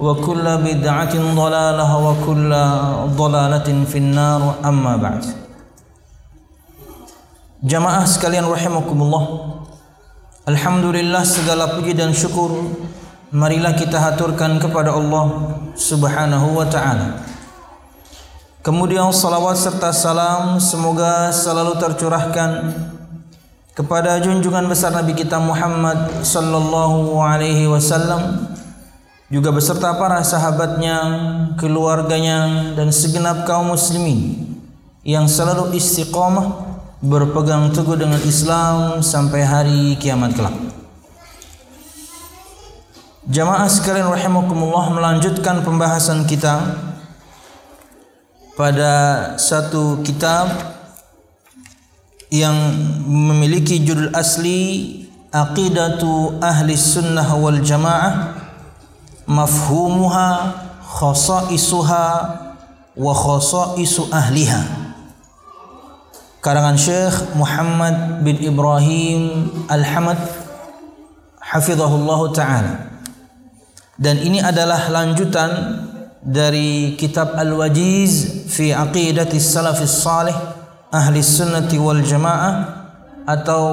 وكل بدعة ضلالة وكل ضلالة في النار أما بعد Jamaah sekalian rahimakumullah Alhamdulillah segala puji dan syukur Marilah kita haturkan kepada Allah Subhanahu wa ta'ala Kemudian salawat serta salam Semoga selalu tercurahkan Kepada junjungan besar Nabi kita Muhammad Sallallahu alaihi wasallam Juga beserta para sahabatnya Keluarganya Dan segenap kaum muslimin Yang selalu istiqamah berpegang teguh dengan Islam sampai hari kiamat kelak. Jamaah sekalian rahimakumullah melanjutkan pembahasan kita pada satu kitab yang memiliki judul asli Aqidatu Ahli Sunnah wal Jamaah Mafhumuha Khasaisuha Wa khasaisu ahliha karangan Syekh Muhammad bin Ibrahim Al-Hamad hafizahullah taala. Dan ini adalah lanjutan dari kitab Al-Wajiz fi Aqidati Salafis Salih Ahli Sunnati wal Jamaah atau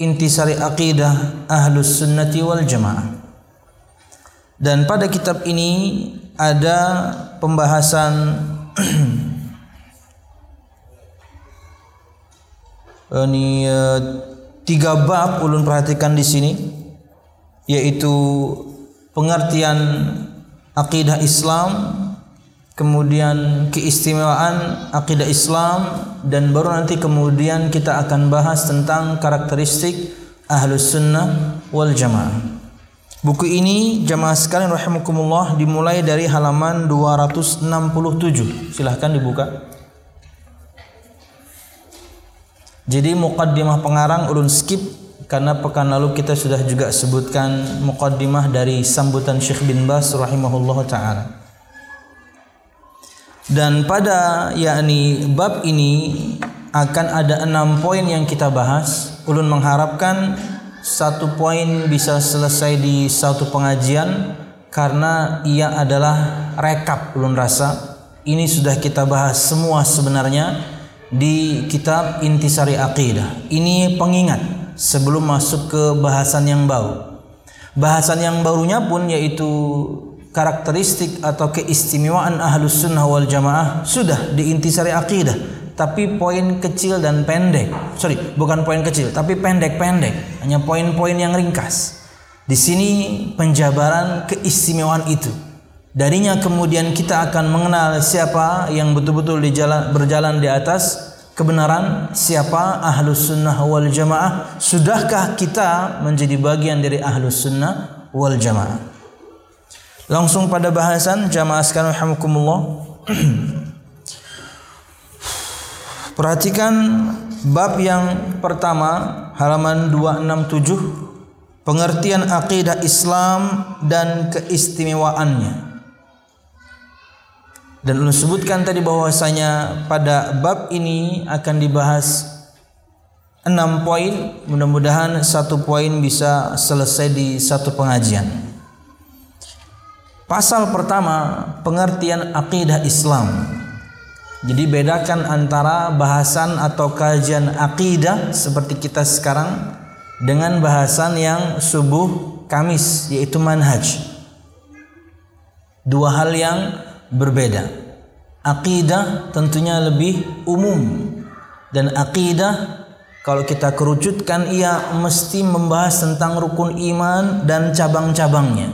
Intisari Aqidah Ahlus Sunnati wal Jamaah. Dan pada kitab ini ada pembahasan ini uh, tiga bab ulun perhatikan di sini yaitu pengertian akidah Islam kemudian keistimewaan akidah Islam dan baru nanti kemudian kita akan bahas tentang karakteristik ahlus sunnah wal jamaah buku ini jamaah sekalian rahimakumullah dimulai dari halaman 267 silahkan dibuka Jadi muqaddimah pengarang ulun skip karena pekan lalu kita sudah juga sebutkan muqaddimah dari sambutan Syekh bin Bas rahimahullah taala. Dan pada yakni bab ini akan ada enam poin yang kita bahas. Ulun mengharapkan satu poin bisa selesai di satu pengajian karena ia adalah rekap ulun rasa. Ini sudah kita bahas semua sebenarnya di kitab Intisari Aqidah. Ini pengingat sebelum masuk ke bahasan yang baru. Bahasan yang barunya pun yaitu karakteristik atau keistimewaan ahlus sunnah wal jamaah sudah di Intisari Aqidah. Tapi poin kecil dan pendek. Sorry, bukan poin kecil, tapi pendek-pendek. Hanya poin-poin yang ringkas. Di sini penjabaran keistimewaan itu. Darinya kemudian kita akan mengenal siapa yang betul-betul berjalan di atas kebenaran, siapa ahlus sunnah wal jamaah. Sudahkah kita menjadi bagian dari ahlus sunnah wal jamaah? Langsung pada bahasan jamaah sekalian rahimakumullah. Perhatikan bab yang pertama halaman 267 pengertian akidah Islam dan keistimewaannya. Dan ulun sebutkan tadi bahwasanya pada bab ini akan dibahas enam poin. Mudah-mudahan satu poin bisa selesai di satu pengajian. Pasal pertama pengertian akidah Islam. Jadi bedakan antara bahasan atau kajian akidah seperti kita sekarang dengan bahasan yang subuh Kamis yaitu manhaj. Dua hal yang berbeda. Akidah tentunya lebih umum dan akidah kalau kita kerucutkan ia mesti membahas tentang rukun iman dan cabang-cabangnya.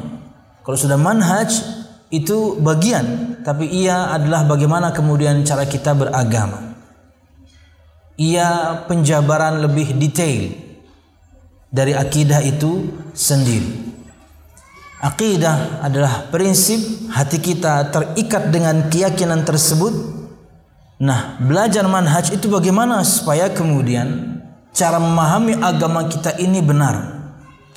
Kalau sudah manhaj itu bagian, tapi ia adalah bagaimana kemudian cara kita beragama. Ia penjabaran lebih detail dari akidah itu sendiri. Akidah adalah prinsip hati kita terikat dengan keyakinan tersebut. Nah, belajar manhaj itu bagaimana supaya kemudian cara memahami agama kita ini benar.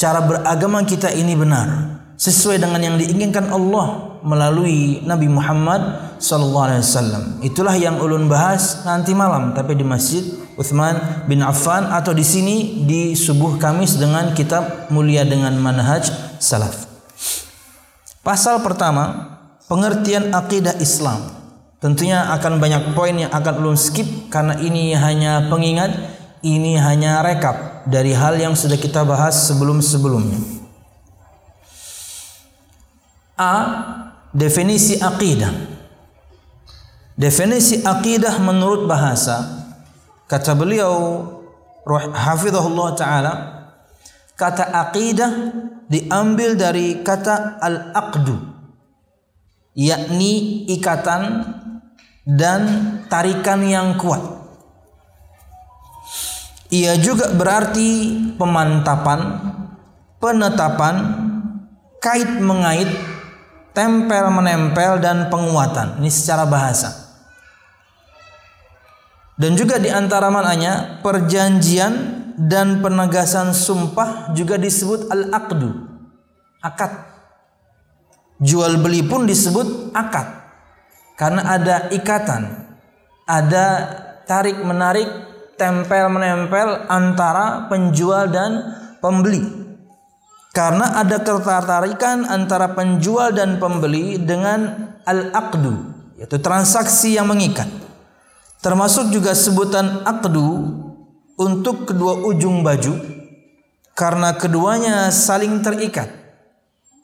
Cara beragama kita ini benar sesuai dengan yang diinginkan Allah melalui Nabi Muhammad sallallahu alaihi wasallam. Itulah yang ulun bahas nanti malam tapi di Masjid Uthman bin Affan atau di sini di subuh Kamis dengan kitab mulia dengan manhaj salaf. Pasal pertama, pengertian akidah Islam. Tentunya akan banyak poin yang akan ulun skip karena ini hanya pengingat, ini hanya rekap dari hal yang sudah kita bahas sebelum-sebelumnya. A. Definisi akidah. Definisi akidah menurut bahasa kata beliau hafizahullah taala kata akidah diambil dari kata al-aqdu yakni ikatan dan tarikan yang kuat. Ia juga berarti pemantapan, penetapan, kait mengait, tempel menempel dan penguatan. Ini secara bahasa. Dan juga di antara maknanya perjanjian dan penegasan sumpah juga disebut al-aqdu. Akad. Jual beli pun disebut akad. Karena ada ikatan. Ada tarik menarik, tempel menempel antara penjual dan pembeli. Karena ada ketertarikan antara penjual dan pembeli dengan al-aqdu, yaitu transaksi yang mengikat. Termasuk juga sebutan aqdu untuk kedua ujung baju karena keduanya saling terikat.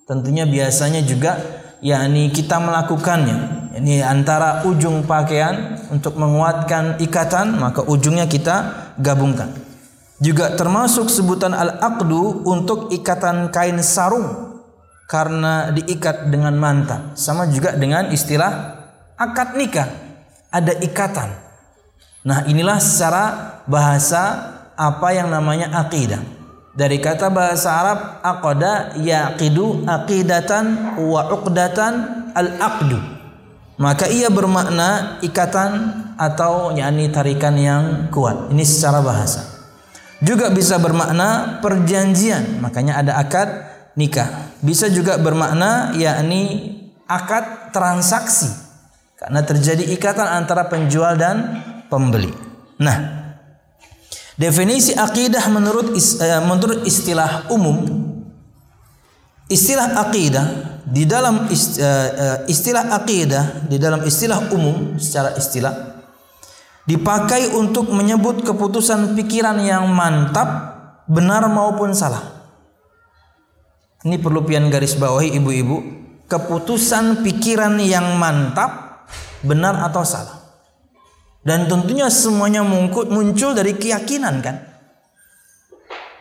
Tentunya biasanya juga yakni kita melakukannya. Ini antara ujung pakaian untuk menguatkan ikatan maka ujungnya kita gabungkan. Juga termasuk sebutan al-aqdu untuk ikatan kain sarung karena diikat dengan mantan. Sama juga dengan istilah akad nikah. Ada ikatan. Nah, inilah secara bahasa apa yang namanya akidah. Dari kata bahasa Arab aqada yaqidu aqidatan wa uqdatan al-aqdu. Maka ia bermakna ikatan atau yakni tarikan yang kuat. Ini secara bahasa. Juga bisa bermakna perjanjian, makanya ada akad nikah. Bisa juga bermakna yakni akad transaksi. Karena terjadi ikatan antara penjual dan pembeli. Nah, definisi akidah menurut uh, menurut istilah umum istilah akidah di dalam uh, istilah akidah di dalam istilah umum secara istilah dipakai untuk menyebut keputusan pikiran yang mantap benar maupun salah. Ini perlu pian garis bawahi ibu-ibu, keputusan pikiran yang mantap benar atau salah. Dan tentunya semuanya muncul dari keyakinan kan.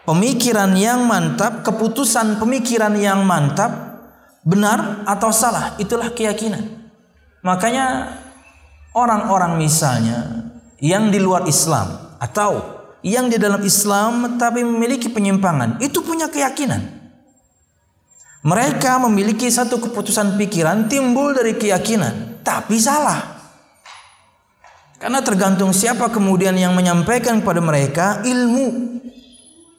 Pemikiran yang mantap, keputusan pemikiran yang mantap benar atau salah, itulah keyakinan. Makanya orang-orang misalnya yang di luar Islam atau yang di dalam Islam tapi memiliki penyimpangan, itu punya keyakinan. Mereka memiliki satu keputusan pikiran timbul dari keyakinan, tapi salah. Karena tergantung siapa kemudian yang menyampaikan kepada mereka ilmu.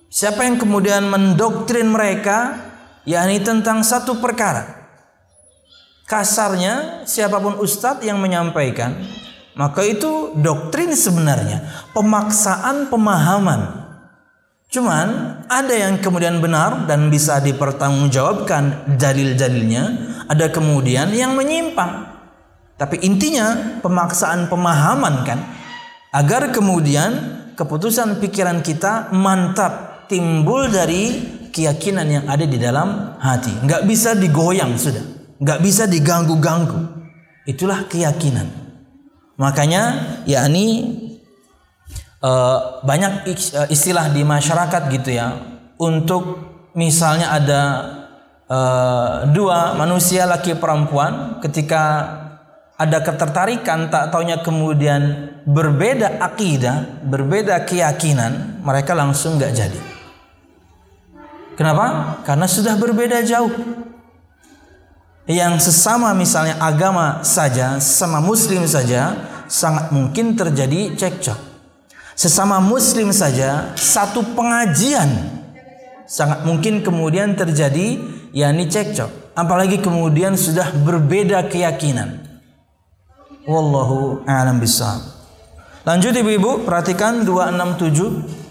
Siapa yang kemudian mendoktrin mereka, yakni tentang satu perkara. Kasarnya, siapa pun ustadz yang menyampaikan, maka itu doktrin sebenarnya, pemaksaan pemahaman Cuman ada yang kemudian benar dan bisa dipertanggungjawabkan dalil-dalilnya, ada kemudian yang menyimpang. Tapi intinya pemaksaan pemahaman kan agar kemudian keputusan pikiran kita mantap timbul dari keyakinan yang ada di dalam hati. Nggak bisa digoyang sudah, nggak bisa diganggu-ganggu. Itulah keyakinan. Makanya yakni uh, banyak eh, istilah di masyarakat gitu ya untuk misalnya ada uh, dua manusia laki perempuan ketika ada ketertarikan tak taunya kemudian berbeda akidah, berbeda keyakinan, mereka langsung nggak jadi. Kenapa? Karena sudah berbeda jauh. Yang sesama misalnya agama saja, sama muslim saja, sangat mungkin terjadi cekcok. Sesama muslim saja satu pengajian sangat mungkin kemudian terjadi yakni cekcok. Apalagi kemudian sudah berbeda keyakinan. Wallahu a'lam bissawab. Lanjut ibu-ibu perhatikan 267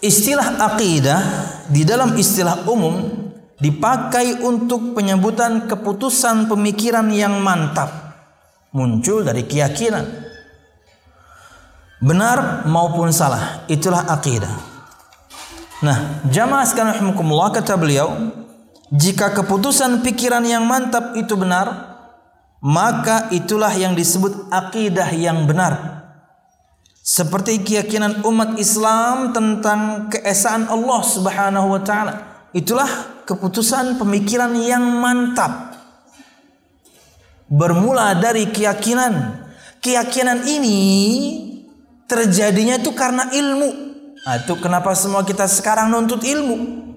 Istilah akidah di dalam istilah umum dipakai untuk penyebutan keputusan pemikiran yang mantap. Muncul dari keyakinan. Benar maupun salah itulah akidah nah jamaah sekalian rahimakumullah kata beliau jika keputusan pikiran yang mantap itu benar maka itulah yang disebut akidah yang benar seperti keyakinan umat Islam tentang keesaan Allah Subhanahu wa taala itulah keputusan pemikiran yang mantap bermula dari keyakinan. Keyakinan ini terjadinya itu karena ilmu. Nah, itu kenapa semua kita sekarang nuntut ilmu.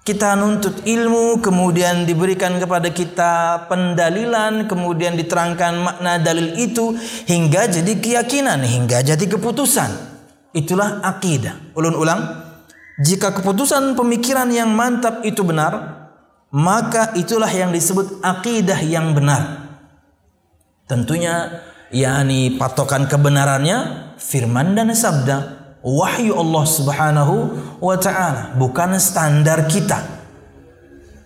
Kita nuntut ilmu, kemudian diberikan kepada kita pendalilan, kemudian diterangkan makna dalil itu hingga jadi keyakinan, hingga jadi keputusan. Itulah akidah. Ulun ulang, jika keputusan pemikiran yang mantap itu benar, maka itulah yang disebut akidah yang benar. Tentunya yakni patokan kebenarannya firman dan sabda wahyu Allah Subhanahu wa taala, bukan standar kita.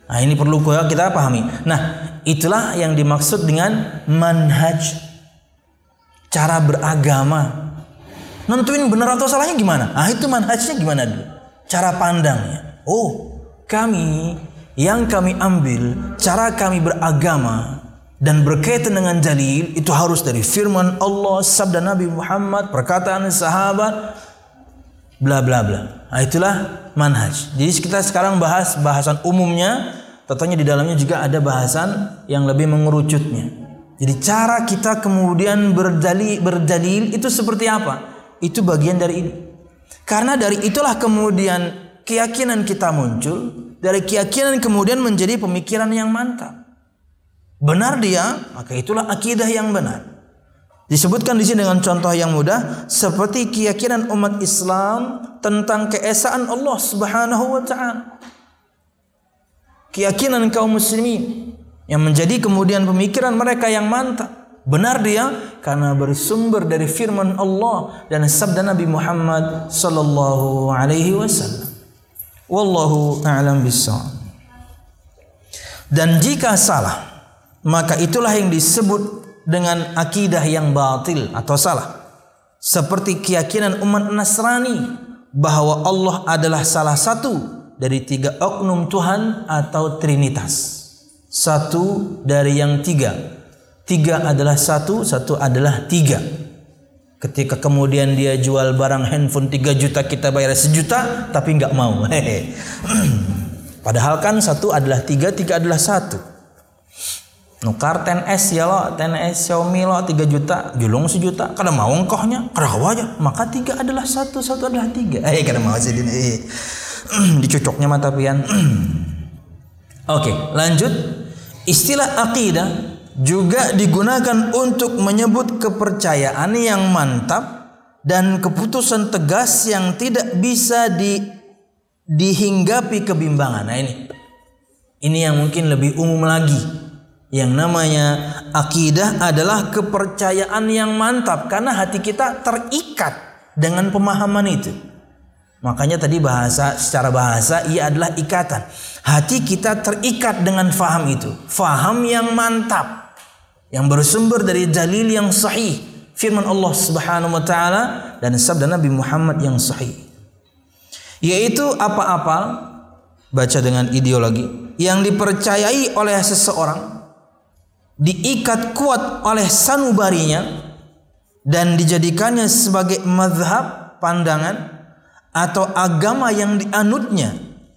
Nah, ini perlu kita pahami. Nah, itulah yang dimaksud dengan manhaj cara beragama. Nentuin benar atau salahnya gimana? Ah, itu manhajnya gimana dulu? Cara pandangnya. Oh, kami yang kami ambil, cara kami beragama dan berkaitan dengan dalil itu harus dari firman Allah, sabda Nabi Muhammad, perkataan sahabat, bla bla bla. Nah, itulah manhaj. Jadi kita sekarang bahas bahasan umumnya, tentunya di dalamnya juga ada bahasan yang lebih mengerucutnya. Jadi cara kita kemudian berdalil, berdalil itu seperti apa? Itu bagian dari ini. Karena dari itulah kemudian keyakinan kita muncul, dari keyakinan kemudian menjadi pemikiran yang mantap. Benar dia, maka itulah akidah yang benar. Disebutkan di sini dengan contoh yang mudah seperti keyakinan umat Islam tentang keesaan Allah Subhanahu wa taala. Keyakinan kaum muslimin yang menjadi kemudian pemikiran mereka yang mantap. Benar dia karena bersumber dari firman Allah dan sabda Nabi Muhammad sallallahu alaihi wasallam. Wallahu a'lam bissawab. Dan jika salah, maka itulah yang disebut dengan akidah yang batil atau salah. Seperti keyakinan umat Nasrani bahwa Allah adalah salah satu dari tiga oknum Tuhan atau Trinitas. Satu dari yang tiga. Tiga adalah satu, satu adalah tiga. Ketika kemudian dia jual barang handphone 3 juta kita bayar sejuta tapi nggak mau. Padahal kan satu adalah tiga, tiga adalah satu. Nukar 10S ya lo, 10S Xiaomi lo 3 juta, julung sejuta. Kada mau engkohnya, kada aja. Maka tiga adalah satu, satu adalah tiga. Eh kada mau sih ini. Eh. Dicocoknya mata pian. Oke, lanjut. Istilah akidah juga digunakan untuk menyebut kepercayaan yang mantap dan keputusan tegas yang tidak bisa di dihinggapi kebimbangan. Nah ini. Ini yang mungkin lebih umum lagi yang namanya akidah adalah kepercayaan yang mantap karena hati kita terikat dengan pemahaman itu. Makanya tadi bahasa secara bahasa ia adalah ikatan. Hati kita terikat dengan faham itu. Faham yang mantap. Yang bersumber dari dalil yang sahih. Firman Allah subhanahu wa ta'ala. Dan sabda Nabi Muhammad yang sahih. Yaitu apa-apa. Baca dengan ideologi. Yang dipercayai oleh seseorang diikat kuat oleh sanubarinya dan dijadikannya sebagai madhab pandangan atau agama yang dianutnya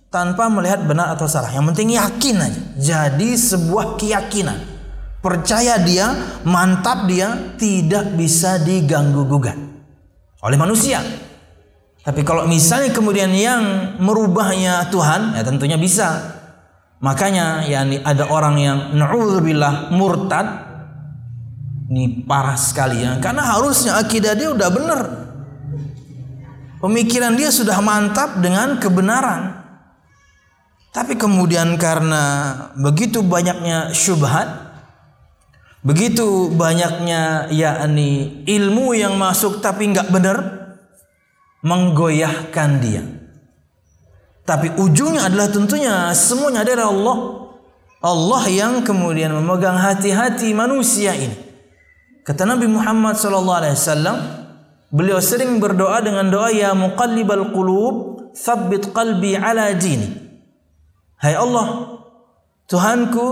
tanpa melihat benar atau salah. Yang penting yakin aja. Jadi sebuah keyakinan. Percaya dia, mantap dia, tidak bisa diganggu gugat oleh manusia. Tapi kalau misalnya kemudian yang merubahnya Tuhan, ya tentunya bisa. Makanya yakni ada orang yang naudzubillah murtad ini parah sekali ya karena harusnya akidah dia udah benar. Pemikiran dia sudah mantap dengan kebenaran. Tapi kemudian karena begitu banyaknya syubhat, begitu banyaknya yakni ilmu yang masuk tapi nggak benar, menggoyahkan dia. Tapi ujungnya adalah tentunya semuanya adalah Allah. Allah yang kemudian memegang hati-hati manusia ini. Kata Nabi Muhammad sallallahu alaihi wasallam, beliau sering berdoa dengan doa ya muqallibal qulub, tsabbit qalbi ala dini. Hai Allah, Tuhanku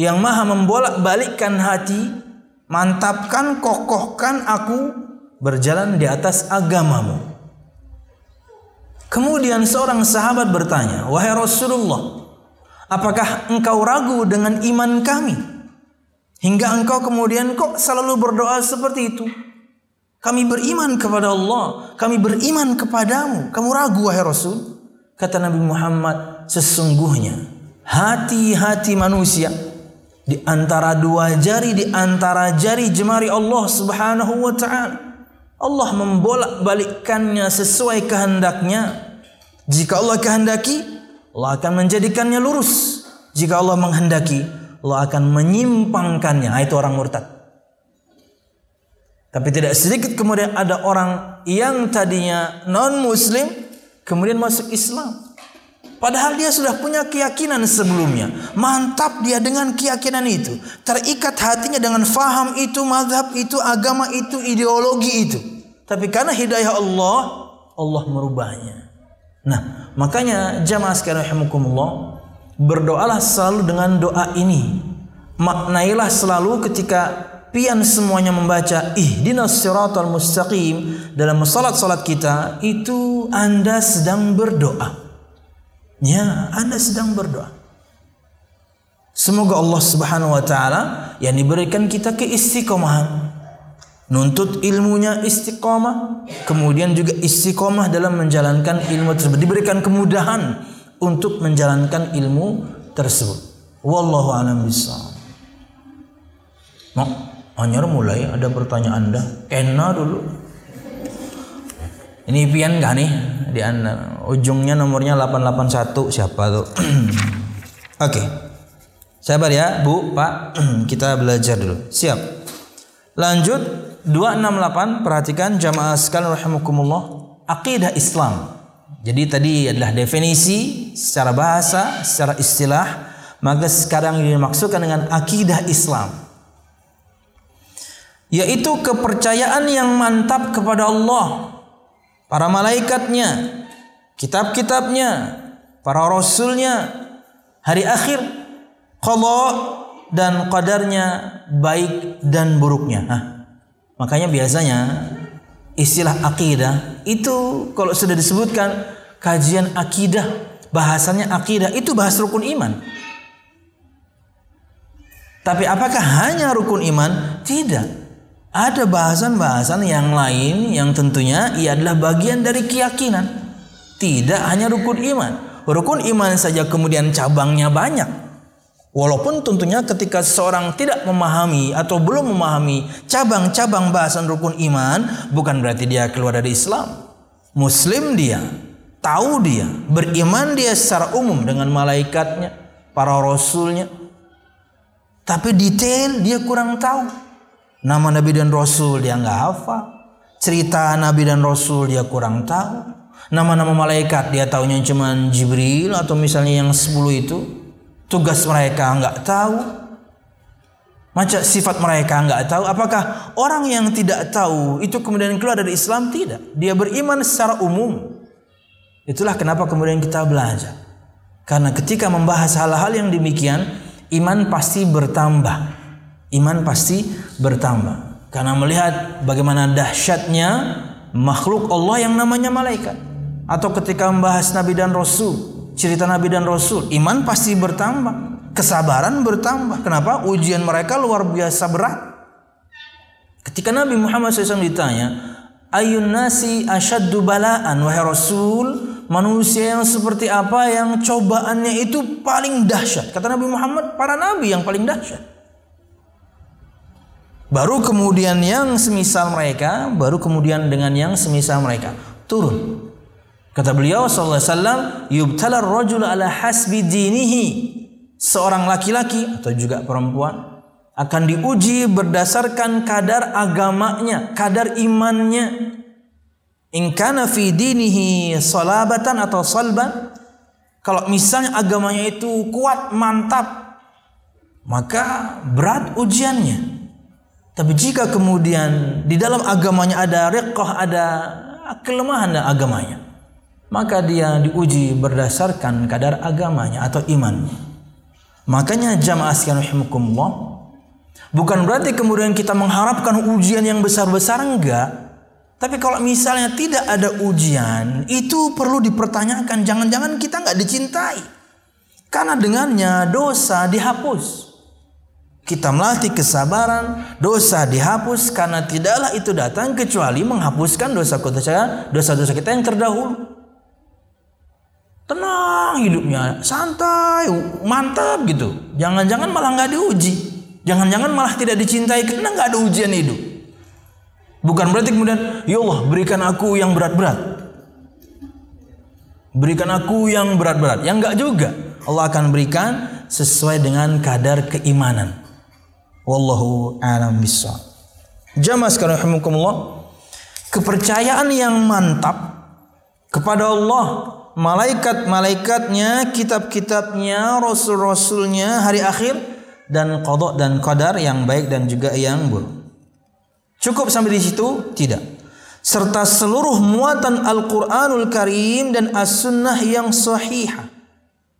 yang maha membolak-balikkan hati, mantapkan, kokohkan aku berjalan di atas agamamu. Kemudian seorang sahabat bertanya, "Wahai Rasulullah, apakah engkau ragu dengan iman kami? Hingga engkau kemudian kok selalu berdoa seperti itu?" Kami beriman kepada Allah, kami beriman kepadamu. Kamu ragu wahai Rasul? Kata Nabi Muhammad, sesungguhnya hati-hati manusia di antara dua jari di antara jari jemari Allah Subhanahu wa taala Allah membolak-balikkannya sesuai kehendaknya. Jika Allah kehendaki, Allah akan menjadikannya lurus. Jika Allah menghendaki, Allah akan menyimpangkannya. Nah, itu orang murtad. Tapi tidak sedikit kemudian ada orang yang tadinya non muslim kemudian masuk Islam. Padahal dia sudah punya keyakinan sebelumnya. Mantap dia dengan keyakinan itu. Terikat hatinya dengan faham itu, madhab itu, agama itu, ideologi itu. Tapi karena hidayah Allah, Allah merubahnya. Nah, makanya jamaah sekalian rahimakumullah, berdoalah selalu dengan doa ini. Maknailah selalu ketika pian semuanya membaca ihdinas siratal mustaqim dalam salat-salat kita itu Anda sedang berdoa. Ya, Anda sedang berdoa. Semoga Allah Subhanahu wa taala yang diberikan kita keistiqomahan. Nuntut ilmunya istiqomah, kemudian juga istiqomah dalam menjalankan ilmu tersebut. Diberikan kemudahan untuk menjalankan ilmu tersebut. Wallahu a'lam bishawab. Mau hanya mulai ada pertanyaan Anda. Kena dulu. Ini pian gak nih? di anda ujungnya nomornya 881 siapa tuh oke okay. sabar ya Bu Pak kita belajar dulu siap lanjut 268 perhatikan jamaah sekalian rahimakumullah akidah Islam. Jadi tadi adalah definisi secara bahasa secara istilah maka sekarang dimaksudkan dengan akidah Islam. Yaitu kepercayaan yang mantap kepada Allah para malaikatnya, kitab-kitabnya, para rasulnya, hari akhir, qada dan qadarnya baik dan buruknya. Nah, makanya biasanya istilah akidah itu kalau sudah disebutkan kajian akidah bahasanya akidah itu bahas rukun iman. Tapi apakah hanya rukun iman? Tidak. Ada bahasan-bahasan yang lain yang tentunya ia adalah bagian dari keyakinan. Tidak hanya rukun iman. Rukun iman saja kemudian cabangnya banyak Walaupun tentunya ketika seseorang tidak memahami atau belum memahami cabang-cabang bahasan rukun iman, bukan berarti dia keluar dari Islam. Muslim dia, tahu dia, beriman dia secara umum dengan malaikatnya, para rasulnya. Tapi detail dia kurang tahu. Nama Nabi dan Rasul dia nggak hafal. Cerita Nabi dan Rasul dia kurang tahu. Nama-nama malaikat dia tahunya cuma Jibril atau misalnya yang 10 itu tugas mereka nggak tahu. Macam sifat mereka nggak tahu. Apakah orang yang tidak tahu itu kemudian keluar dari Islam? Tidak. Dia beriman secara umum. Itulah kenapa kemudian kita belajar. Karena ketika membahas hal-hal yang demikian iman pasti bertambah. Iman pasti bertambah. Karena melihat bagaimana dahsyatnya makhluk Allah yang namanya malaikat. Atau ketika membahas nabi dan rasul cerita Nabi dan Rasul, iman pasti bertambah, kesabaran bertambah. Kenapa? Ujian mereka luar biasa berat. Ketika Nabi Muhammad SAW ditanya, Ayun nasi asyaddu balaan wahai Rasul, manusia yang seperti apa yang cobaannya itu paling dahsyat. Kata Nabi Muhammad, para nabi yang paling dahsyat. Baru kemudian yang semisal mereka, baru kemudian dengan yang semisal mereka turun. Kata beliau sallallahu alaihi wasallam, "Yubtala ar-rajul ala hasbi dinihi." Seorang laki-laki atau juga perempuan akan diuji berdasarkan kadar agamanya, kadar imannya. In kana fi dinihi salabatan atau salban, kalau misalnya agamanya itu kuat, mantap, maka berat ujiannya. Tapi jika kemudian di dalam agamanya ada riqah, ada kelemahan agamanya, maka dia diuji berdasarkan kadar agamanya atau imannya. Makanya jamaah sekalian rahimakumullah bukan berarti kemudian kita mengharapkan ujian yang besar-besar enggak. Tapi kalau misalnya tidak ada ujian, itu perlu dipertanyakan. Jangan-jangan kita nggak dicintai. Karena dengannya dosa dihapus. Kita melatih kesabaran, dosa dihapus karena tidaklah itu datang kecuali menghapuskan dosa-dosa dosa-dosa kita yang terdahulu. Tenang hidupnya, santai, mantap gitu. Jangan-jangan malah nggak diuji. Jangan-jangan malah tidak dicintai karena nggak ada ujian hidup. Bukan berarti kemudian, ya Allah berikan aku yang berat-berat. Berikan aku yang berat-berat. Yang enggak juga. Allah akan berikan sesuai dengan kadar keimanan. Wallahu a'lam bishawab. Jamaah sekalian kepercayaan yang mantap kepada Allah malaikat-malaikatnya, kitab-kitabnya, rasul-rasulnya, hari akhir dan kodok dan qadar yang baik dan juga yang buruk. Cukup sampai di situ? Tidak. Serta seluruh muatan Al-Quranul Karim dan As-Sunnah yang sahihah.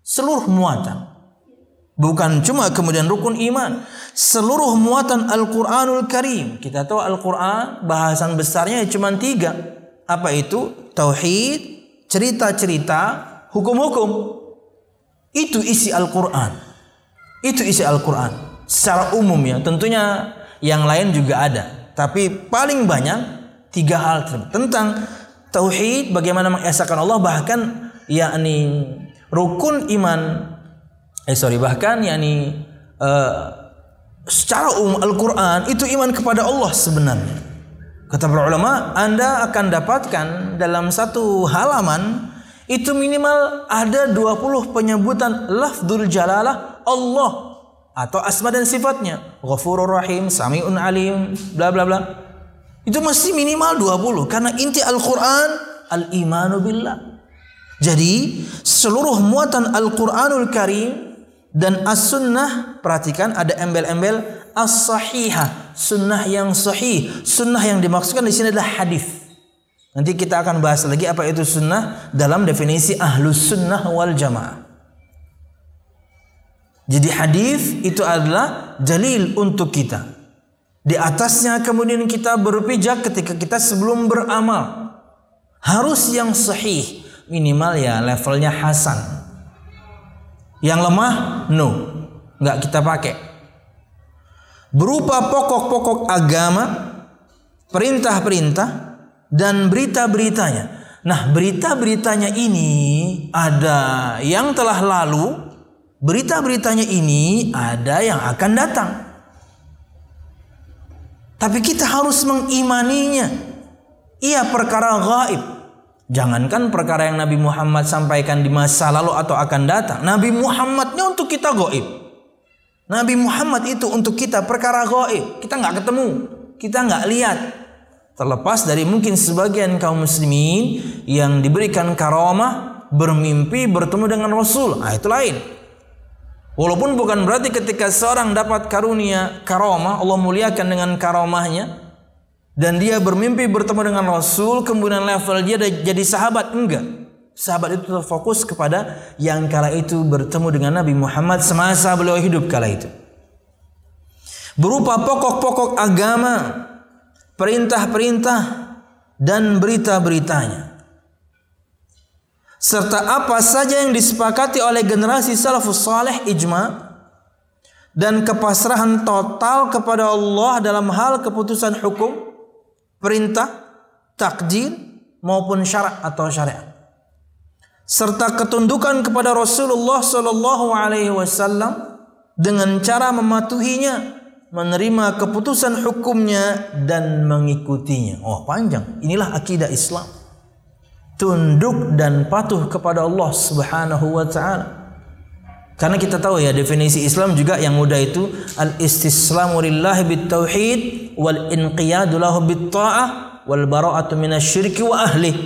Seluruh muatan. Bukan cuma kemudian rukun iman. Seluruh muatan Al-Quranul Karim. Kita tahu Al-Quran bahasan besarnya cuma tiga. Apa itu? Tauhid, cerita-cerita hukum-hukum. Itu isi Al-Quran. Itu isi Al-Quran. Secara umum ya. Tentunya yang lain juga ada. Tapi paling banyak tiga hal tentang tauhid bagaimana mengesahkan Allah bahkan yakni rukun iman eh sorry bahkan yakni uh, secara umum Al-Quran itu iman kepada Allah sebenarnya Kata para ulama, Anda akan dapatkan dalam satu halaman itu minimal ada 20 penyebutan lafzul jalalah Allah atau asma dan sifatnya. Ghafurur Rahim, Samiun Alim, bla bla bla. Itu masih minimal 20 karena inti Al-Qur'an al-imanu billah. Jadi seluruh muatan Al-Qur'anul Karim dan As-Sunnah perhatikan ada embel-embel as-sahihah, sunnah yang sahih. Sunnah yang dimaksudkan di sini adalah hadis. Nanti kita akan bahas lagi apa itu sunnah dalam definisi ahlus sunnah wal jamaah. Jadi hadis itu adalah dalil untuk kita. Di atasnya kemudian kita berpijak ketika kita sebelum beramal. Harus yang sahih, minimal ya levelnya hasan. Yang lemah, no, nggak kita pakai. Berupa pokok-pokok agama, perintah-perintah, dan berita-beritanya. Nah, berita-beritanya ini ada yang telah lalu, berita-beritanya ini ada yang akan datang. Tapi kita harus mengimaninya. Ia perkara gaib. Jangankan perkara yang Nabi Muhammad sampaikan di masa lalu atau akan datang. Nabi Muhammadnya untuk kita gaib. Nabi Muhammad itu untuk kita perkara gaib. Kita nggak ketemu, kita nggak lihat. Terlepas dari mungkin sebagian kaum muslimin yang diberikan karamah bermimpi bertemu dengan Rasul. Ah itu lain. Walaupun bukan berarti ketika seorang dapat karunia karomah, Allah muliakan dengan karomahnya, dan dia bermimpi bertemu dengan Rasul, kemudian level dia jadi sahabat. Enggak. Sahabat itu terfokus kepada yang kala itu bertemu dengan Nabi Muhammad semasa beliau hidup kala itu. Berupa pokok-pokok agama, perintah-perintah, dan berita-beritanya serta apa saja yang disepakati oleh generasi salafus saleh ijma dan kepasrahan total kepada Allah dalam hal keputusan hukum, perintah, takdir maupun syarat atau syariat. Serta ketundukan kepada Rasulullah sallallahu alaihi wasallam dengan cara mematuhinya, menerima keputusan hukumnya dan mengikutinya. Oh, panjang. Inilah akidah Islam tunduk dan patuh kepada Allah Subhanahu wa taala. Karena kita tahu ya definisi Islam juga yang mudah itu al istislamu lillahi bit tauhid wal inqiyadu lahu bit ta'ah wal bara'atu minasyirki wa ahli.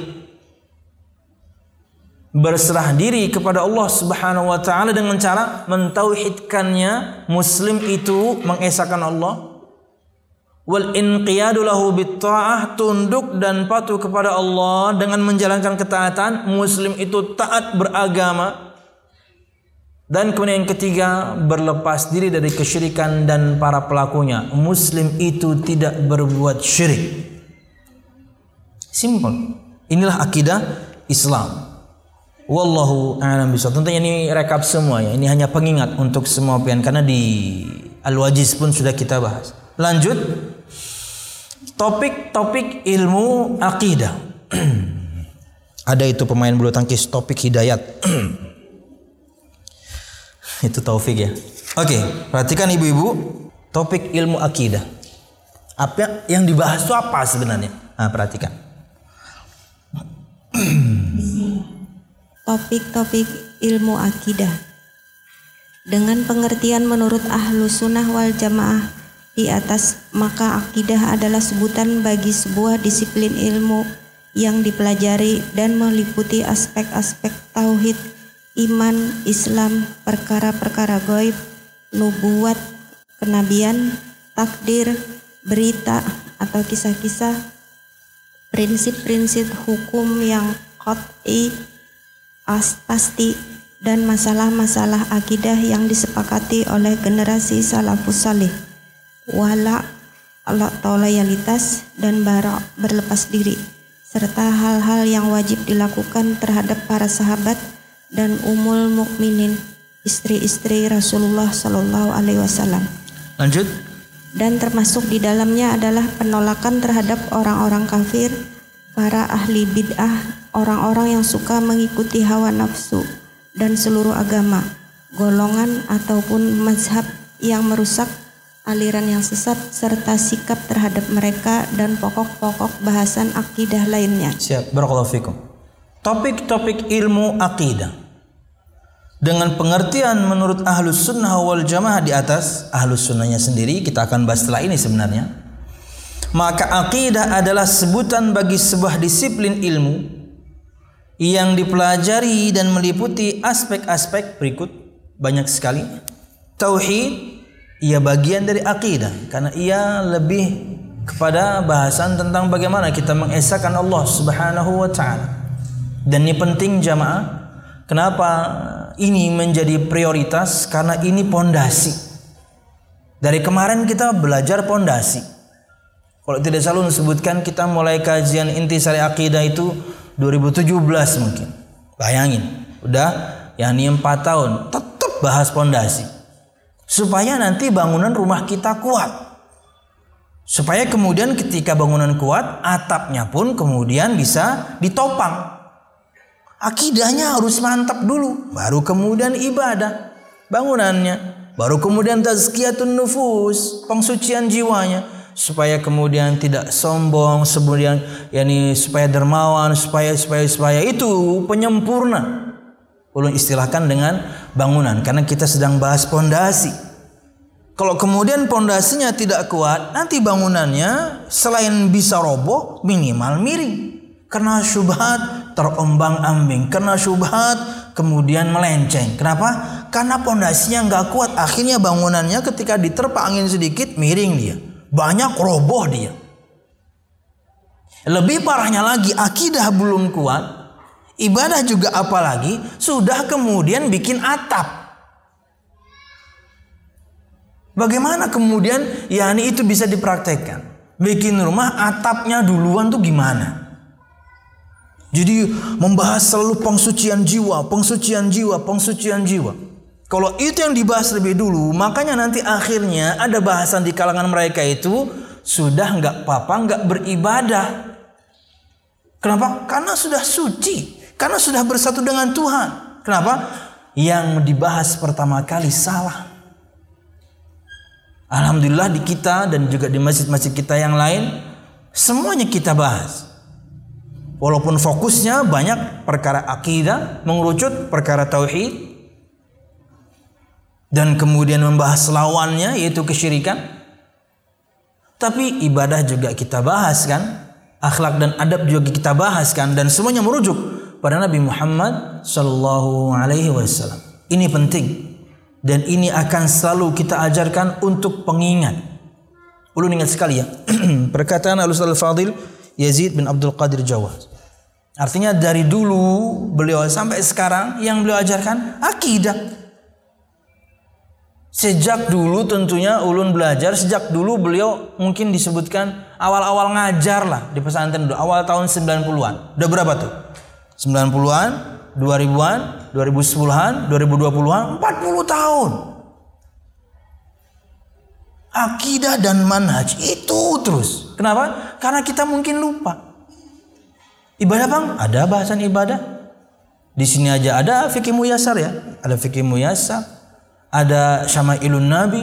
Berserah diri kepada Allah Subhanahu wa taala dengan cara mentauhidkannya, muslim itu mengesahkan Allah, wal inqiyadu lahu bitta'ah tunduk dan patuh kepada Allah dengan menjalankan ketaatan muslim itu taat beragama dan kemudian yang ketiga berlepas diri dari kesyirikan dan para pelakunya. Muslim itu tidak berbuat syirik. Simple inilah akidah Islam. Wallahu a'lam bishawab. Tentunya ini rekap semua ya. Ini hanya pengingat untuk semua pian karena di Al-Wajiz pun sudah kita bahas. Lanjut. Topik-topik ilmu akidah. Ada itu pemain bulu tangkis topik hidayat. itu taufik ya. Oke, perhatikan ibu-ibu, topik ilmu akidah. Apa yang dibahas itu apa sebenarnya? Nah, perhatikan. Topik-topik ilmu akidah dengan pengertian menurut ahlu sunnah wal jamaah di atas, maka akidah adalah sebutan bagi sebuah disiplin ilmu yang dipelajari dan meliputi aspek-aspek tauhid, iman, Islam, perkara-perkara goib, nubuat, kenabian, takdir, berita atau kisah-kisah, prinsip-prinsip hukum yang qat'i, pasti, dan masalah-masalah akidah yang disepakati oleh generasi salafus salih. Wala atau loyalitas dan bara berlepas diri serta hal-hal yang wajib dilakukan terhadap para sahabat dan umul mukminin istri-istri Rasulullah Shallallahu Alaihi Wasallam. Lanjut. Dan termasuk di dalamnya adalah penolakan terhadap orang-orang kafir, para ahli bid'ah, orang-orang yang suka mengikuti hawa nafsu dan seluruh agama, golongan ataupun mazhab yang merusak aliran yang sesat serta sikap terhadap mereka dan pokok-pokok bahasan akidah lainnya. Siap, barakallahu fikum. Topik-topik ilmu akidah. Dengan pengertian menurut ahlus sunnah wal jamaah di atas ahlus sunnahnya sendiri kita akan bahas setelah ini sebenarnya. Maka akidah adalah sebutan bagi sebuah disiplin ilmu yang dipelajari dan meliputi aspek-aspek berikut banyak sekali. Tauhid ia bagian dari akidah karena ia lebih kepada bahasan tentang bagaimana kita mengesahkan Allah Subhanahu wa taala. Dan ini penting jamaah. Kenapa ini menjadi prioritas? Karena ini pondasi. Dari kemarin kita belajar pondasi. Kalau tidak salah disebutkan kita mulai kajian intisari akidah itu 2017 mungkin. Bayangin, udah ya ini 4 tahun tetap bahas pondasi. Supaya nanti bangunan rumah kita kuat. Supaya kemudian ketika bangunan kuat, atapnya pun kemudian bisa ditopang. Akidahnya harus mantap dulu, baru kemudian ibadah bangunannya. Baru kemudian tazkiyatun nufus, pengsucian jiwanya supaya kemudian tidak sombong, kemudian yakni supaya dermawan, supaya supaya supaya itu penyempurna. Ulun istilahkan dengan bangunan karena kita sedang bahas pondasi. Kalau kemudian pondasinya tidak kuat, nanti bangunannya selain bisa roboh, minimal miring. Karena syubhat terombang-ambing, karena syubhat kemudian melenceng. Kenapa? karena pondasinya nggak kuat. Akhirnya bangunannya ketika diterpa angin sedikit miring dia. Banyak roboh dia. Lebih parahnya lagi akidah belum kuat ibadah juga apalagi sudah kemudian bikin atap. Bagaimana kemudian ya ini itu bisa dipraktekkan? Bikin rumah atapnya duluan tuh gimana jadi membahas selalu pengsucian jiwa, pengsucian jiwa, pengsucian jiwa. Kalau itu yang dibahas lebih dulu, makanya nanti akhirnya ada bahasan di kalangan mereka itu sudah nggak apa-apa nggak beribadah. Kenapa? Karena sudah suci, karena sudah bersatu dengan Tuhan. Kenapa? Yang dibahas pertama kali salah. Alhamdulillah di kita dan juga di masjid-masjid kita yang lain semuanya kita bahas. Walaupun fokusnya banyak perkara akidah, mengerucut perkara tauhid, dan kemudian membahas lawannya yaitu kesyirikan. Tapi ibadah juga kita bahas kan, akhlak dan adab juga kita bahas kan dan semuanya merujuk pada Nabi Muhammad sallallahu alaihi wasallam. Ini penting dan ini akan selalu kita ajarkan untuk pengingat. Ulun ingat sekali ya perkataan Al Fadil Yazid bin Abdul Qadir Jawad. Artinya dari dulu beliau sampai sekarang yang beliau ajarkan akidah. Sejak dulu tentunya ulun belajar, sejak dulu beliau mungkin disebutkan awal-awal ngajar lah di pesantren dulu, awal tahun 90-an. Udah berapa tuh? 90-an, 2000-an, 2010-an, 2020-an, 40 tahun. Akidah dan manhaj itu terus. Kenapa? Karena kita mungkin lupa. Ibadah bang, ada bahasan ibadah. Di sini aja ada fikih muyasar ya, ada fikih muyasar ada syama'ilun nabi,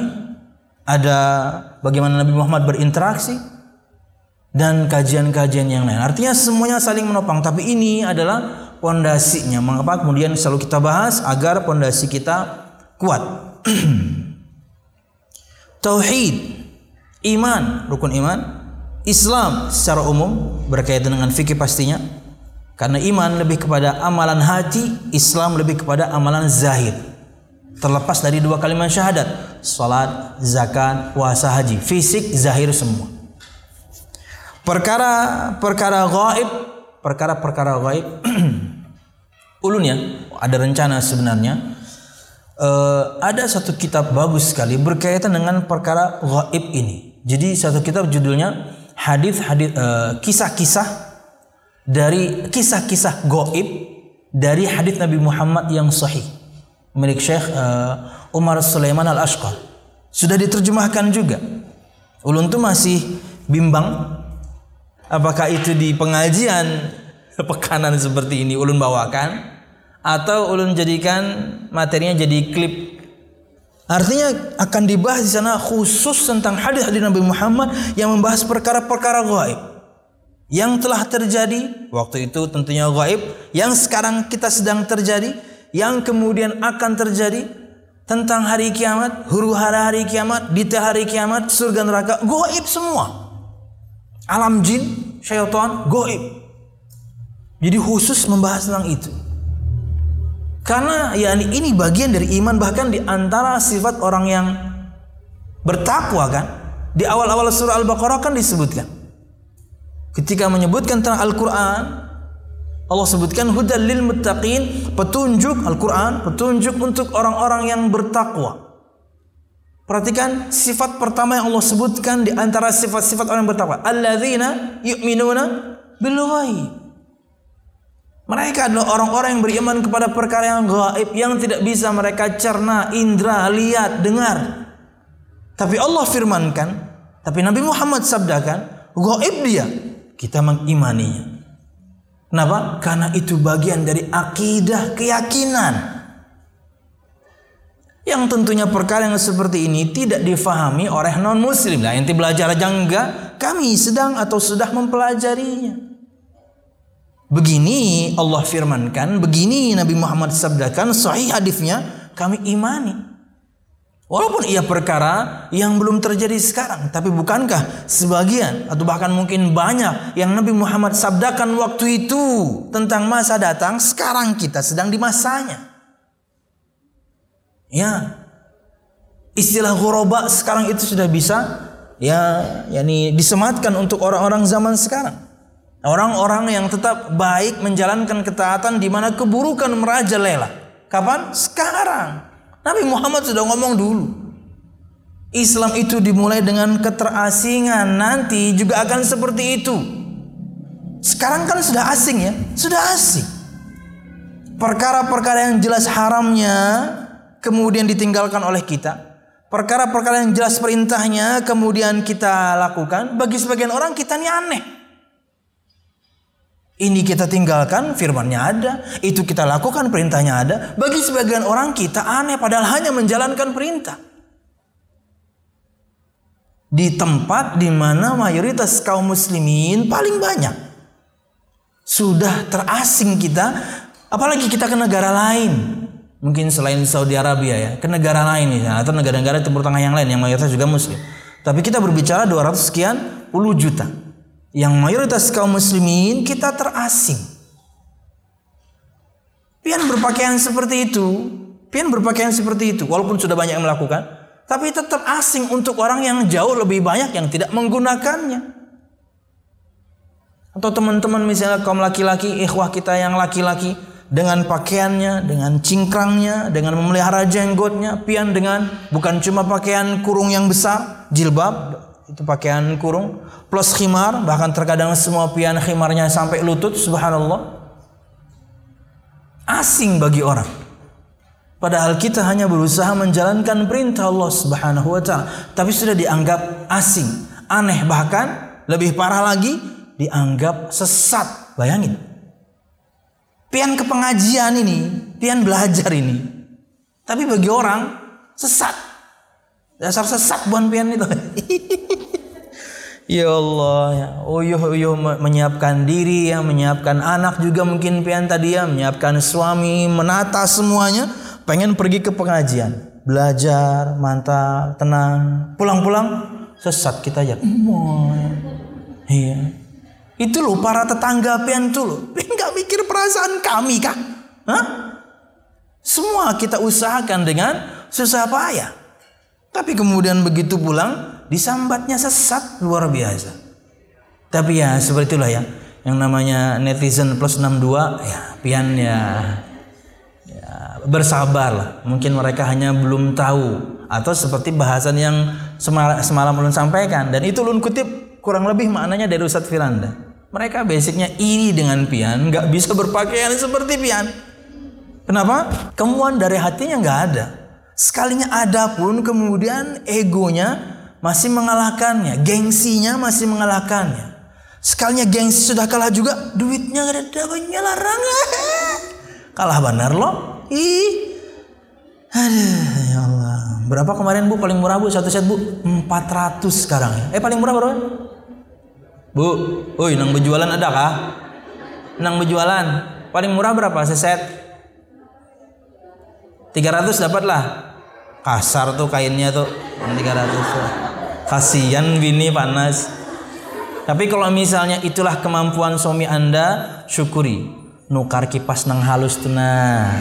ada bagaimana Nabi Muhammad berinteraksi dan kajian-kajian yang lain. Artinya semuanya saling menopang, tapi ini adalah pondasinya. Mengapa kemudian selalu kita bahas agar pondasi kita kuat. Tauhid, iman, rukun iman, Islam secara umum berkaitan dengan fikih pastinya. Karena iman lebih kepada amalan hati, Islam lebih kepada amalan zahir. Terlepas dari dua kalimat syahadat salat zakat puasa haji. Fisik zahir semua. Perkara perkara gaib perkara perkara gaib ulun ya ada rencana sebenarnya uh, ada satu kitab bagus sekali berkaitan dengan perkara gaib ini jadi satu kitab judulnya hadis hadis uh, kisah-kisah dari kisah-kisah gaib dari hadis Nabi Muhammad yang sahih milik Syekh uh, Umar Sulaiman Al-Ashqar. Sudah diterjemahkan juga. Ulun tuh masih bimbang apakah itu di pengajian pekanan seperti ini ulun bawakan atau ulun jadikan materinya jadi klip Artinya akan dibahas di sana khusus tentang hadis-hadis Nabi Muhammad yang membahas perkara-perkara gaib yang telah terjadi waktu itu tentunya gaib yang sekarang kita sedang terjadi yang kemudian akan terjadi tentang hari kiamat, huru hara hari kiamat, detail hari kiamat, surga neraka, goib semua. Alam jin, syaitan, goib. Jadi khusus membahas tentang itu. Karena ya ini bagian dari iman bahkan di antara sifat orang yang bertakwa kan. Di awal-awal surah Al-Baqarah kan disebutkan. Ketika menyebutkan tentang Al-Quran, Allah sebutkan hudal lil muttaqin, petunjuk Al-Qur'an, petunjuk untuk orang-orang yang bertakwa. Perhatikan sifat pertama yang Allah sebutkan di antara sifat-sifat orang bertakwa. Alladzina yu'minuna bil ghaib. Mereka adalah orang-orang yang beriman kepada perkara yang gaib yang tidak bisa mereka cerna, indra, lihat, dengar. Tapi Allah firmankan, tapi Nabi Muhammad sabdakan, gaib dia, kita mengimaninya. Kenapa? Karena itu bagian dari akidah keyakinan. Yang tentunya perkara yang seperti ini tidak difahami oleh non muslim. Nah, ente belajar aja enggak, kami sedang atau sudah mempelajarinya. Begini Allah firmankan, begini Nabi Muhammad sabdakan, sahih hadisnya, kami imani. Walaupun ia perkara yang belum terjadi sekarang, tapi bukankah sebagian atau bahkan mungkin banyak yang Nabi Muhammad sabdakan waktu itu tentang masa datang, sekarang kita sedang di masanya. Ya. Istilah ghuraba sekarang itu sudah bisa ya yakni disematkan untuk orang-orang zaman sekarang. Orang-orang yang tetap baik menjalankan ketaatan di mana keburukan merajalela. Kapan? Sekarang. Nabi Muhammad sudah ngomong dulu. Islam itu dimulai dengan keterasingan, nanti juga akan seperti itu. Sekarang kan sudah asing ya, sudah asing. Perkara-perkara yang jelas haramnya kemudian ditinggalkan oleh kita. Perkara-perkara yang jelas perintahnya kemudian kita lakukan. Bagi sebagian orang kita ini aneh. Ini kita tinggalkan, firmannya ada. Itu kita lakukan, perintahnya ada. Bagi sebagian orang kita aneh, padahal hanya menjalankan perintah. Di tempat di mana mayoritas kaum muslimin paling banyak. Sudah terasing kita, apalagi kita ke negara lain mungkin selain Saudi Arabia ya ke negara lain ya atau negara-negara Timur Tengah yang lain yang mayoritas juga muslim tapi kita berbicara 200 sekian puluh juta yang mayoritas kaum muslimin kita terasing. Pian berpakaian seperti itu pian berpakaian seperti itu walaupun sudah banyak yang melakukan tapi tetap asing untuk orang yang jauh lebih banyak yang tidak menggunakannya. Atau teman-teman misalnya kaum laki-laki ikhwah kita yang laki-laki dengan pakaiannya, dengan cingkrangnya, dengan memelihara jenggotnya, pian dengan bukan cuma pakaian kurung yang besar, jilbab itu pakaian kurung, plus khimar, bahkan terkadang semua pian khimarnya sampai lutut, subhanallah. Asing bagi orang. Padahal kita hanya berusaha menjalankan perintah Allah Subhanahu wa taala, tapi sudah dianggap asing, aneh bahkan lebih parah lagi dianggap sesat. Bayangin pian ke pengajian ini, pian belajar ini. Tapi bagi orang sesat. Dasar sesat buan pian itu. ya Allah ya. Uyuh uyuh menyiapkan diri ya, menyiapkan anak juga mungkin pian tadi ya, menyiapkan suami, menata semuanya, pengen pergi ke pengajian, belajar, mantap, tenang. Pulang-pulang sesat kita ya. Iya. Itu loh para tetangga pian tuh loh. Pian gak mikir perasaan kami kah? Hah? Semua kita usahakan dengan susah payah. Tapi kemudian begitu pulang disambatnya sesat luar biasa. Tapi ya seperti itulah ya. Yang namanya netizen plus 62 ya pian ya, ya bersabar lah. Mungkin mereka hanya belum tahu atau seperti bahasan yang semalam, semalam ulun sampaikan dan itu ulun kutip kurang lebih maknanya dari Ustadz Firanda. Mereka basicnya iri dengan pian, nggak bisa berpakaian seperti pian. Kenapa? Kemuan dari hatinya nggak ada. Sekalinya ada pun kemudian egonya masih mengalahkannya, gengsinya masih mengalahkannya. Sekalinya gengsi sudah kalah juga, duitnya nggak ada dapatnya larang. kalah benar loh. Ih. Aduh, ya Allah. Berapa kemarin Bu paling murah Bu satu set Bu? 400 sekarang ya. Eh paling murah berapa? Bu, woi nang berjualan ada kah? Nang berjualan paling murah berapa seset? 300 dapat lah. Kasar tuh kainnya tuh 300. Kasihan bini panas. Tapi kalau misalnya itulah kemampuan suami Anda, syukuri. Nukar kipas nang halus nah.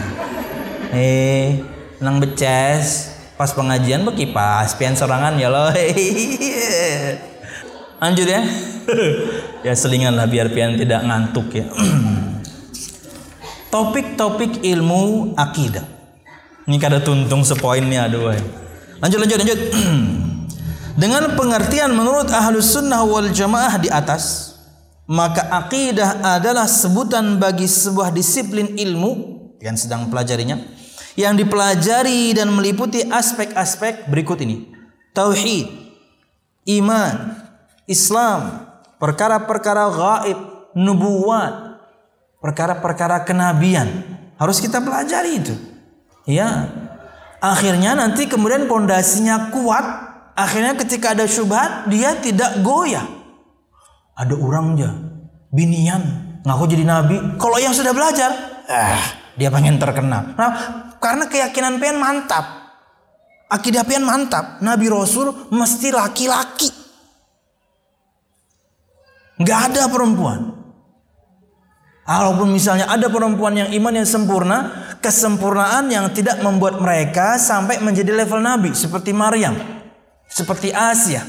Eh, nang beces pas pengajian bekipas pian sorangan ya loh. Lanjut ya. ya selingan lah biar pian tidak ngantuk ya. Topik-topik ilmu akidah. Ini kada tuntung sepoinnya aduh. Lanjut lanjut lanjut. Dengan pengertian menurut ahlus sunnah wal jamaah di atas, maka akidah adalah sebutan bagi sebuah disiplin ilmu yang sedang pelajarinya, yang dipelajari dan meliputi aspek-aspek berikut ini. Tauhid, iman, Islam, perkara-perkara gaib, nubuat, perkara-perkara kenabian. Harus kita pelajari itu. Ya. Akhirnya nanti kemudian pondasinya kuat, akhirnya ketika ada syubhat dia tidak goyah. Ada orangnya binian ngaku jadi nabi. Kalau yang sudah belajar, eh dia pengen terkenal. Nah, karena keyakinan pengen mantap. Akidah pengen mantap. Nabi Rasul mesti laki-laki. Nggak ada perempuan. Walaupun misalnya ada perempuan yang iman yang sempurna, kesempurnaan yang tidak membuat mereka sampai menjadi level Nabi seperti Maryam, seperti Asia.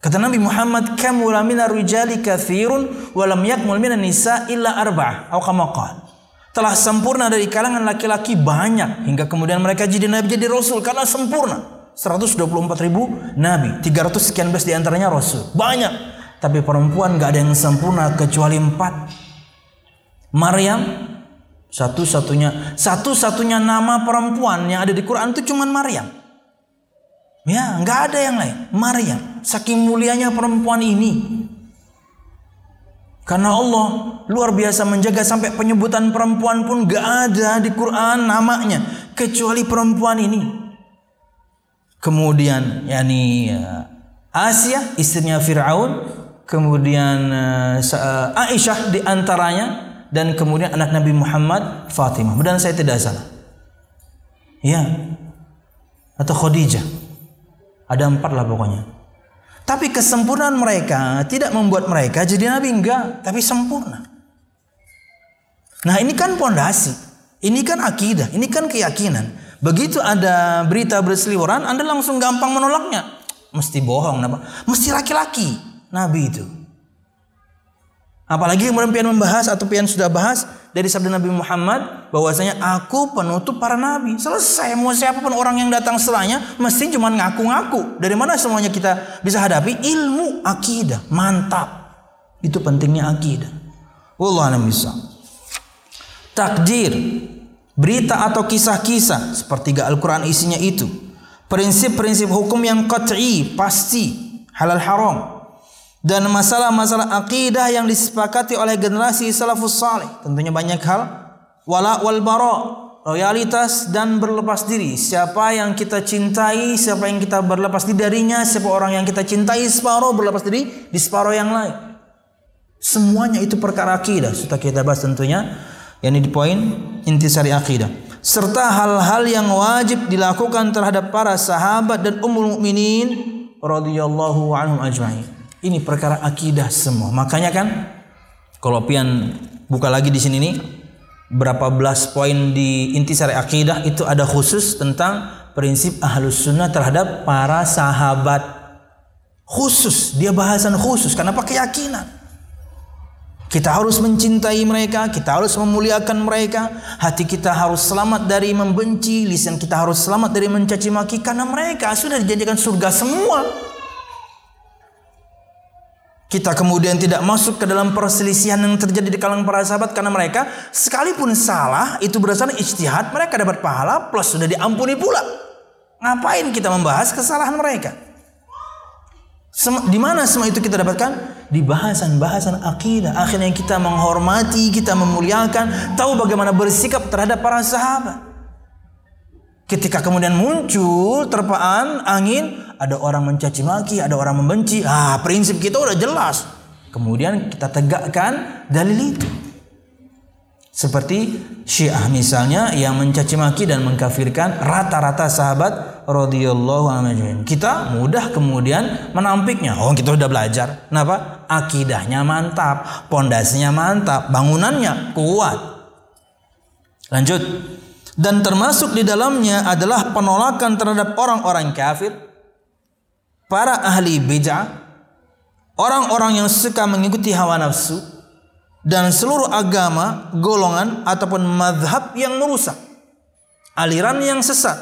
Kata Nabi Muhammad, "Kamula minar rijali katsirun wa lam yakmul nisa illa arba'ah." Atau kama Telah sempurna dari kalangan laki-laki banyak hingga kemudian mereka jadi nabi jadi rasul karena sempurna. 124 ribu nabi, 300 sekian belas di antaranya rasul. Banyak. Tapi perempuan gak ada yang sempurna kecuali empat. Maryam satu-satunya satu-satunya nama perempuan yang ada di Quran itu cuma Maryam. Ya, nggak ada yang lain. Maryam. Saking mulianya perempuan ini. Karena Allah luar biasa menjaga sampai penyebutan perempuan pun gak ada di Quran namanya kecuali perempuan ini. Kemudian yakni ya, Asia istrinya Firaun kemudian uh, Aisyah di antaranya dan kemudian anak Nabi Muhammad Fatimah. Dan saya tidak salah. Ya. Atau Khadijah. Ada empat lah pokoknya. Tapi kesempurnaan mereka tidak membuat mereka jadi nabi enggak, tapi sempurna. Nah, ini kan pondasi. Ini kan akidah, ini kan keyakinan. Begitu ada berita berseliweran, Anda langsung gampang menolaknya. Mesti bohong, Mesti laki-laki. Nabi itu. Apalagi kemudian pian membahas atau pian sudah bahas dari sabda Nabi Muhammad bahwasanya aku penutup para nabi. Selesai mau siapa pun orang yang datang setelahnya mesti cuma ngaku-ngaku. Dari mana semuanya kita bisa hadapi? Ilmu akidah. Mantap. Itu pentingnya akidah. Wallah bisa. Takdir, berita atau kisah-kisah sepertiga Al-Quran isinya itu. Prinsip-prinsip hukum yang qat'i, pasti, halal haram dan masalah-masalah akidah yang disepakati oleh generasi salafus saleh tentunya banyak hal. Wala wal bara loyalitas dan berlepas diri. Siapa yang kita cintai siapa yang kita berlepas diri darinya siapa orang yang kita cintai separuh berlepas diri di separuh yang lain. Semuanya itu perkara akidah. Sudah kita bahas tentunya. Yang ini di poin intisari akidah. Serta hal-hal yang wajib dilakukan terhadap para sahabat dan ummul mukminin radhiyallahu anhum ajma'in ini perkara akidah semua. Makanya kan kalau pian buka lagi di sini nih berapa belas poin di intisari akidah itu ada khusus tentang prinsip ahlus sunnah terhadap para sahabat khusus dia bahasan khusus kenapa keyakinan kita harus mencintai mereka, kita harus memuliakan mereka, hati kita harus selamat dari membenci, lisan kita harus selamat dari mencaci maki karena mereka sudah dijanjikan surga semua. Kita kemudian tidak masuk ke dalam perselisihan yang terjadi di kalangan para sahabat karena mereka sekalipun salah itu berdasarkan ijtihad mereka dapat pahala plus sudah diampuni pula. Ngapain kita membahas kesalahan mereka? Di mana semua itu kita dapatkan? Di bahasan-bahasan akidah. Akhirnya kita menghormati, kita memuliakan, tahu bagaimana bersikap terhadap para sahabat. Ketika kemudian muncul terpaan angin, ada orang mencaci maki, ada orang membenci. Ah, prinsip kita udah jelas. Kemudian kita tegakkan dalil itu. Seperti Syiah misalnya yang mencaci maki dan mengkafirkan rata-rata sahabat radhiyallahu anhu. Kita mudah kemudian menampiknya. Oh, kita sudah belajar. Kenapa? Akidahnya mantap, pondasinya mantap, bangunannya kuat. Lanjut dan termasuk di dalamnya adalah penolakan terhadap orang-orang kafir, para ahli bid'ah, orang-orang yang suka mengikuti hawa nafsu, dan seluruh agama, golongan ataupun madhab yang merusak, aliran yang sesat,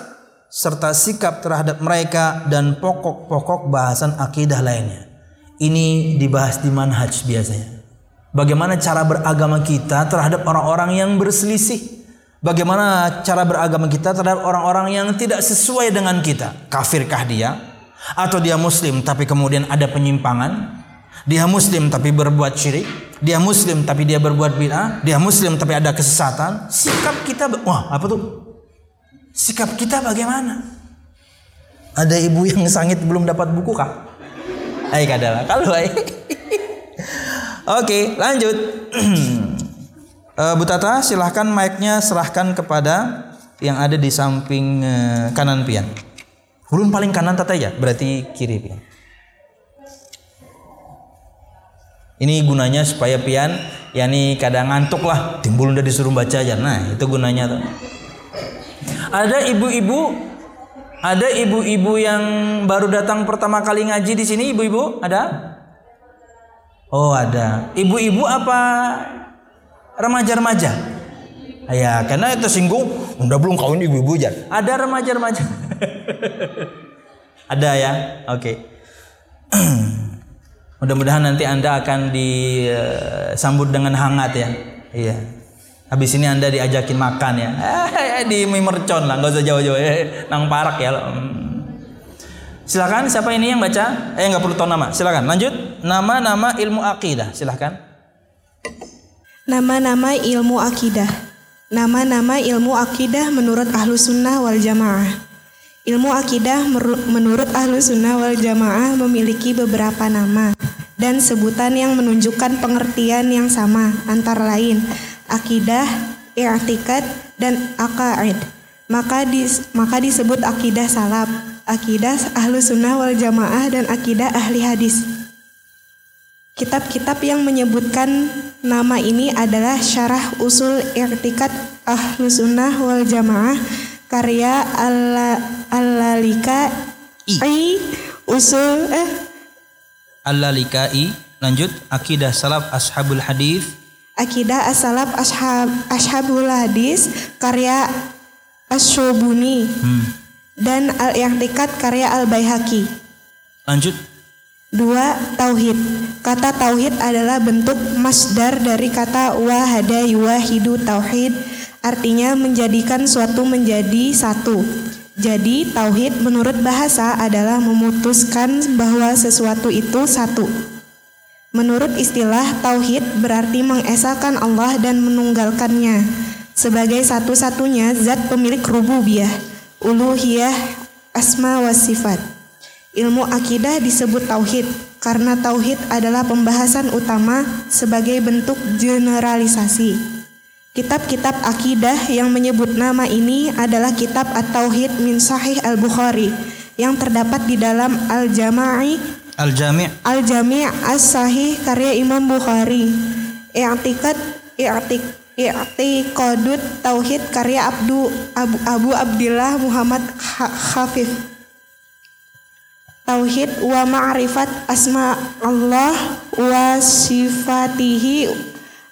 serta sikap terhadap mereka dan pokok-pokok bahasan akidah lainnya. Ini dibahas di manhaj biasanya. Bagaimana cara beragama kita terhadap orang-orang yang berselisih? Bagaimana cara beragama kita terhadap orang-orang yang tidak sesuai dengan kita? Kafirkah dia? Atau dia muslim tapi kemudian ada penyimpangan? Dia muslim tapi berbuat syirik? Dia muslim tapi dia berbuat bid'ah? Dia muslim tapi ada kesesatan? Sikap kita wah, apa tuh? Sikap kita bagaimana? Ada ibu yang sangit belum dapat buku kah? Ayo kadalah. Kalau. Oke, lanjut. uh, Bu Tata, silahkan mic-nya serahkan kepada yang ada di samping uh, kanan pian. Ulun paling kanan Tata ya, berarti kiri pian. Ini gunanya supaya pian, yakni kadang ngantuk lah, timbul udah disuruh baca aja. Nah, itu gunanya tuh. Ada ibu-ibu, ada ibu-ibu yang baru datang pertama kali ngaji di sini, ibu-ibu, ada? Oh ada. Ibu-ibu apa remaja-remaja? Ya karena itu singgung. Udah belum kawin ibu-ibu aja. Ada remaja-remaja. ada ya. Oke. Okay. Mudah-mudahan nanti anda akan disambut dengan hangat ya. Iya. Habis ini anda diajakin makan ya. Eh, di mie mercon lah, nggak usah jauh-jauh. Eh, nang parak ya. Hmm. Silakan siapa ini yang baca? Eh nggak perlu tahu nama. Silakan lanjut. Nama-nama ilmu akidah. Silakan. Nama-nama ilmu akidah. Nama-nama ilmu akidah menurut ahlu sunnah wal jamaah. Ilmu akidah menurut ahlu sunnah wal jamaah memiliki beberapa nama dan sebutan yang menunjukkan pengertian yang sama antara lain akidah, i'tikad, dan akaid. Maka dis, maka disebut akidah salaf akidah ahlu sunnah wal jamaah dan akidah ahli hadis. Kitab-kitab yang menyebutkan nama ini adalah Syarah Usul Irtikat Ahlu Sunnah wal Jamaah karya Al-Lalika I. Usul eh. Al-Lalika I. Lanjut Akidah Salaf Ashabul Hadis Akidah As-Salaf Ashab, Ashabul Hadis karya Asyobuni hmm. Dan Al-I'tiqad karya Al-Baihaqi. Lanjut. Dua, tauhid. Kata tauhid adalah bentuk masdar dari kata wahada yuwahidu tauhid, artinya menjadikan suatu menjadi satu. Jadi, tauhid menurut bahasa adalah memutuskan bahwa sesuatu itu satu. Menurut istilah, tauhid berarti mengesahkan Allah dan menunggalkannya sebagai satu-satunya zat pemilik rububiyah uluhiyah, asma wa sifat. Ilmu akidah disebut tauhid karena tauhid adalah pembahasan utama sebagai bentuk generalisasi. Kitab-kitab akidah yang menyebut nama ini adalah kitab At-Tauhid min Sahih Al-Bukhari yang terdapat di dalam Al-Jama'i Al-Jami' Al-Jami' As-Sahih karya Imam Bukhari. I'tikad i'tik I'tiqadut Tauhid karya Abdu Abu, Abu Abdillah Muhammad Khafif Tauhid wa ma'rifat asma Allah wa sifatihi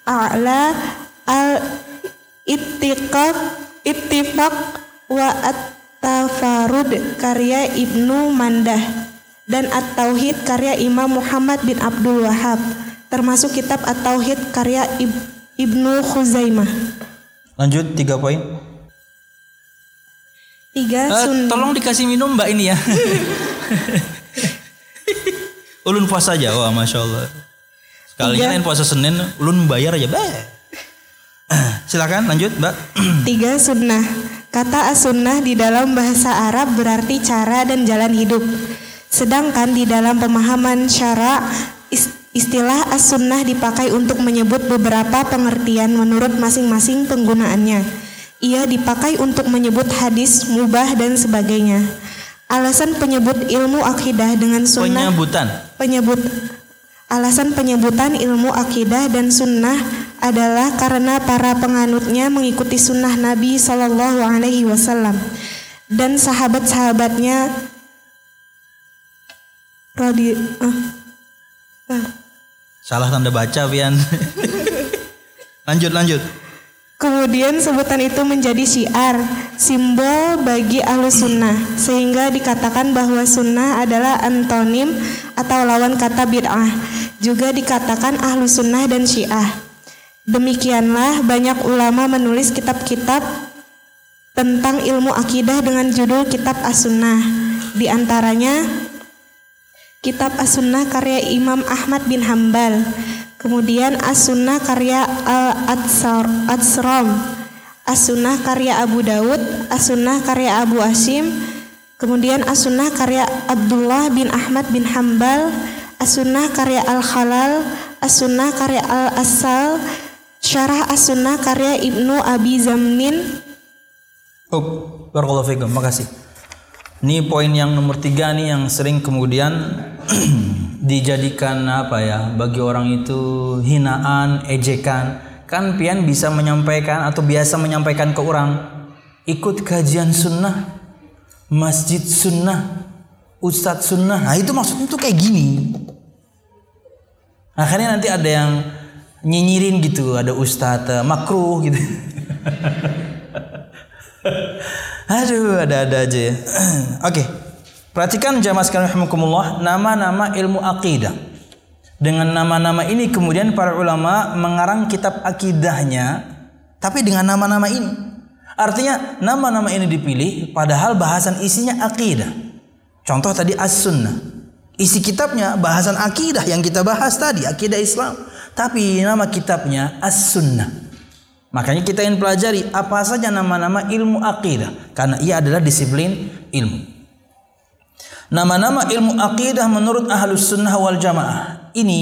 a'la al ittiqaq ittifaq wa at-tafarud karya Ibnu Mandah dan At-Tauhid karya Imam Muhammad bin Abdul Wahab termasuk kitab At-Tauhid karya Ibnu Ibnu Khuzaimah. Lanjut tiga poin. Tiga uh, Tolong dikasih minum mbak ini ya. ulun puasa aja, wah masya Allah. Sekalinya lain puasa Senin, ulun bayar aja, bah. Silakan lanjut mbak. Tiga sunnah. Kata as-sunnah di dalam bahasa Arab berarti cara dan jalan hidup. Sedangkan di dalam pemahaman syara Istilah as-sunnah dipakai untuk menyebut beberapa pengertian menurut masing-masing penggunaannya. Ia dipakai untuk menyebut hadis, mubah, dan sebagainya. Alasan penyebut ilmu akidah dengan sunnah penyebutan penyebut alasan penyebutan ilmu akidah dan sunnah adalah karena para penganutnya mengikuti sunnah Nabi Shallallahu Alaihi Wasallam dan sahabat-sahabatnya radi uh, uh, Salah tanda baca, Pian. lanjut, lanjut. Kemudian sebutan itu menjadi syiar simbol bagi ahlu sunnah. Sehingga dikatakan bahwa sunnah adalah antonim atau lawan kata bid'ah. Juga dikatakan ahlu sunnah dan syiah. Demikianlah banyak ulama menulis kitab-kitab tentang ilmu akidah dengan judul kitab as-sunnah. Di antaranya kitab as-sunnah karya Imam Ahmad bin Hambal kemudian as-sunnah karya Al-Adsram As-Sunnah karya Abu Daud, As-Sunnah karya Abu Asim, kemudian As-Sunnah karya Abdullah bin Ahmad bin Hambal, As-Sunnah karya Al-Khalal, As-Sunnah karya Al-Asal, Syarah As-Sunnah karya Ibnu Abi Zamnin. Oh, barakallahu. Makasih. Ini poin yang nomor tiga nih yang sering kemudian dijadikan apa ya bagi orang itu hinaan, ejekan. Kan pian bisa menyampaikan atau biasa menyampaikan ke orang ikut kajian sunnah masjid sunnah ustadz sunnah. Nah itu maksudnya tuh kayak gini. Akhirnya nanti ada yang nyinyirin gitu ada ustadz uh, makruh gitu. Aduh ada-ada aja ya. Oke. okay. Perhatikan jamaah sekalian nama-nama ilmu akidah dengan nama-nama ini kemudian para ulama mengarang kitab akidahnya tapi dengan nama-nama ini. Artinya nama-nama ini dipilih padahal bahasan isinya akidah. Contoh tadi as-sunnah. Isi kitabnya bahasan akidah yang kita bahas tadi, akidah Islam. Tapi nama kitabnya as-sunnah. Makanya kita ingin pelajari apa saja nama-nama ilmu akidah karena ia adalah disiplin ilmu. Nama-nama ilmu akidah menurut ahlus sunnah wal jamaah. Ini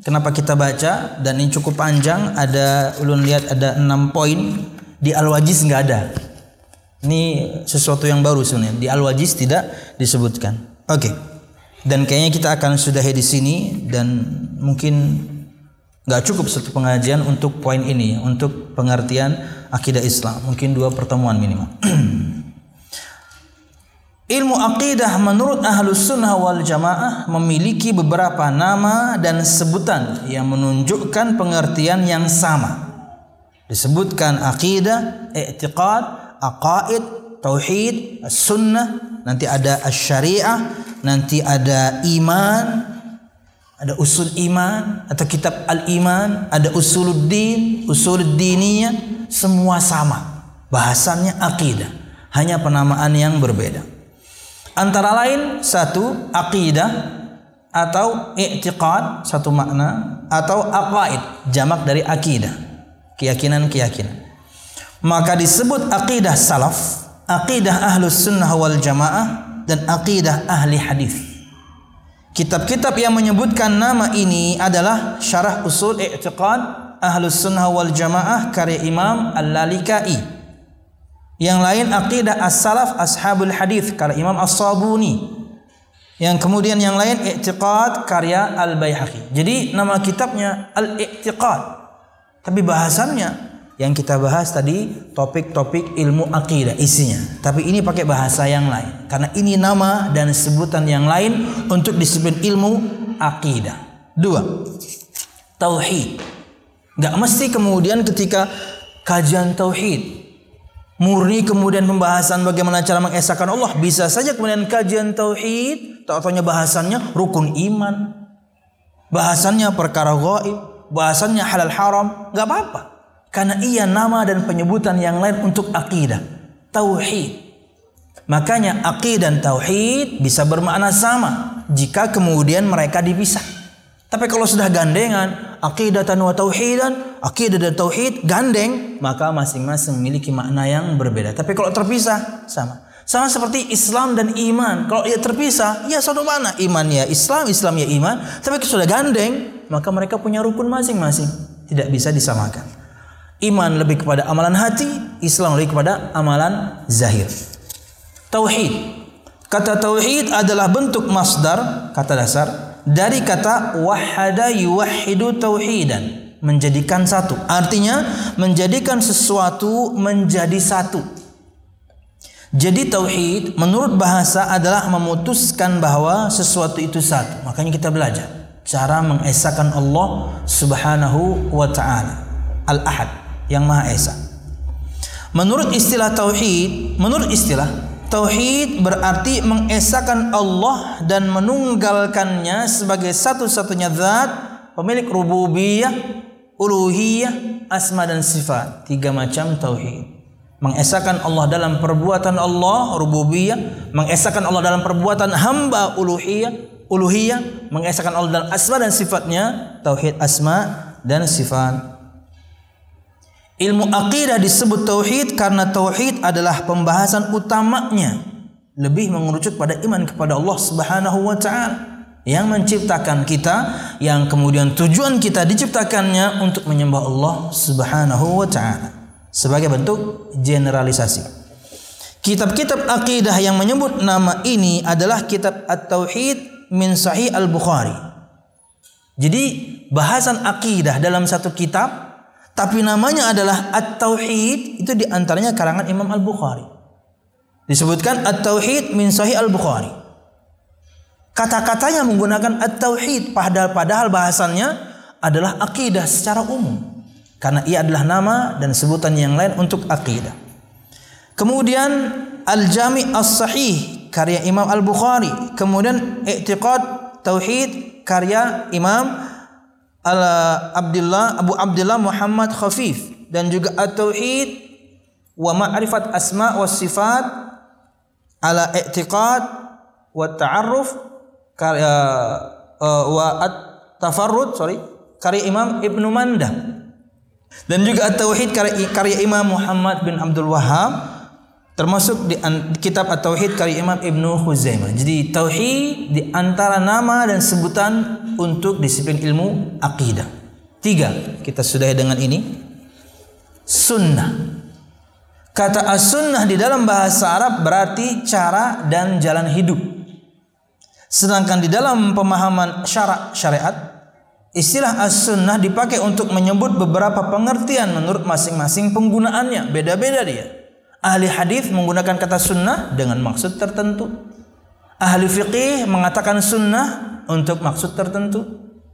kenapa kita baca dan ini cukup panjang ada ulun lihat ada enam poin. Di al-wajiz nggak ada. Ini sesuatu yang baru sebenarnya. Di al-wajiz tidak disebutkan. Oke. Okay. dan kayaknya kita akan sudahi di sini dan mungkin nggak cukup satu pengajian untuk poin ini untuk pengertian akidah Islam. Mungkin dua pertemuan minimal Ilmu akidah menurut ahlus sunnah wal jamaah memiliki beberapa nama dan sebutan yang menunjukkan pengertian yang sama. Disebutkan akidah, i'tiqad, aqaid, tauhid, sunnah, nanti ada syariah, nanti ada iman, ada usul iman atau kitab al-iman, ada usuluddin, usuluddiniyah, semua sama. Bahasannya akidah, hanya penamaan yang berbeda. Antara lain satu akidah atau i'tiqad satu makna atau aqaid jamak dari akidah keyakinan-keyakinan. Maka disebut akidah salaf akidah ahlus sunnah wal jamaah dan akidah ahli hadis. Kitab-kitab yang menyebutkan nama ini adalah syarah usul i'tiqad ahlus sunnah wal jamaah karya Imam Al-Lalikai yang lain aqidah as-salaf ashabul hadis karya Imam As-Sabuni. Yang kemudian yang lain i'tiqad karya Al-Baihaqi. Jadi nama kitabnya Al-I'tiqad. Tapi bahasannya yang kita bahas tadi topik-topik ilmu akidah isinya. Tapi ini pakai bahasa yang lain. Karena ini nama dan sebutan yang lain untuk disiplin ilmu akidah. Dua, tauhid. Gak mesti kemudian ketika kajian tauhid murni kemudian pembahasan bagaimana cara mengesahkan Allah. Bisa saja kemudian kajian tauhid taunya bahasannya rukun iman. Bahasannya perkara gaib bahasannya halal haram nggak apa-apa. Karena ia nama dan penyebutan yang lain untuk akidah tauhid. Makanya akidah dan tauhid bisa bermakna sama jika kemudian mereka dipisah tapi kalau sudah gandengan akidah dan tauhidan, akidah dan tauhid gandeng, maka masing-masing memiliki makna yang berbeda. Tapi kalau terpisah sama. Sama seperti Islam dan iman. Kalau ia terpisah, ya satu mana? Iman ya Islam, Islam ya iman. Tapi kalau sudah gandeng, maka mereka punya rukun masing-masing. Tidak bisa disamakan. Iman lebih kepada amalan hati, Islam lebih kepada amalan zahir. Tauhid. Kata tauhid adalah bentuk masdar, kata dasar dari kata wahada yuwahidu tauhidan menjadikan satu. Artinya menjadikan sesuatu menjadi satu. Jadi tauhid menurut bahasa adalah memutuskan bahwa sesuatu itu satu. Makanya kita belajar cara mengesahkan Allah Subhanahu wa taala. Al-ahad yang maha esa. Menurut istilah tauhid, menurut istilah tauhid berarti mengesahkan Allah dan menunggalkannya sebagai satu-satunya zat, pemilik rububiyah, uluhiyah, asma dan sifat. Tiga macam tauhid. Mengesahkan Allah dalam perbuatan Allah rububiyah, mengesahkan Allah dalam perbuatan hamba uluhiyah, uluhiyah, mengesahkan Allah dalam asma dan sifatnya, tauhid asma dan sifat. Ilmu akidah disebut tauhid karena tauhid adalah pembahasan utamanya lebih mengerucut pada iman kepada Allah Subhanahu wa taala yang menciptakan kita yang kemudian tujuan kita diciptakannya untuk menyembah Allah Subhanahu wa taala sebagai bentuk generalisasi. Kitab-kitab akidah yang menyebut nama ini adalah kitab At-Tauhid min Sahih Al-Bukhari. Jadi bahasan akidah dalam satu kitab tapi namanya adalah At-Tauhid itu di antaranya karangan Imam Al-Bukhari. Disebutkan At-Tauhid min Sahih Al-Bukhari. Kata-katanya menggunakan At-Tauhid padahal padahal bahasannya adalah akidah secara umum. Karena ia adalah nama dan sebutan yang lain untuk akidah. Kemudian Al-Jami' As-Sahih karya Imam Al-Bukhari, kemudian I'tiqad Tauhid karya Imam Al Abdullah Abu Abdullah Muhammad Khafif. Dan juga At-Tauhid wa Ma'rifat Asma wa Sifat ala I'tiqad wa Ta'arruf karya uh, wa At-Tafarrud sorry karya Imam Ibnu Manda dan juga At-Tauhid karya, karya Imam Muhammad bin Abdul Wahab termasuk di kitab At-Tauhid karya Imam Ibnu Huzaimah. Jadi tauhid di antara nama dan sebutan untuk disiplin ilmu akidah. Tiga, kita sudah dengan ini. Sunnah. Kata as-sunnah di dalam bahasa Arab berarti cara dan jalan hidup. Sedangkan di dalam pemahaman syarak syariat, istilah as-sunnah dipakai untuk menyebut beberapa pengertian menurut masing-masing penggunaannya. Beda-beda dia. Ahli hadis menggunakan kata sunnah dengan maksud tertentu. Ahli fikih mengatakan sunnah untuk maksud tertentu.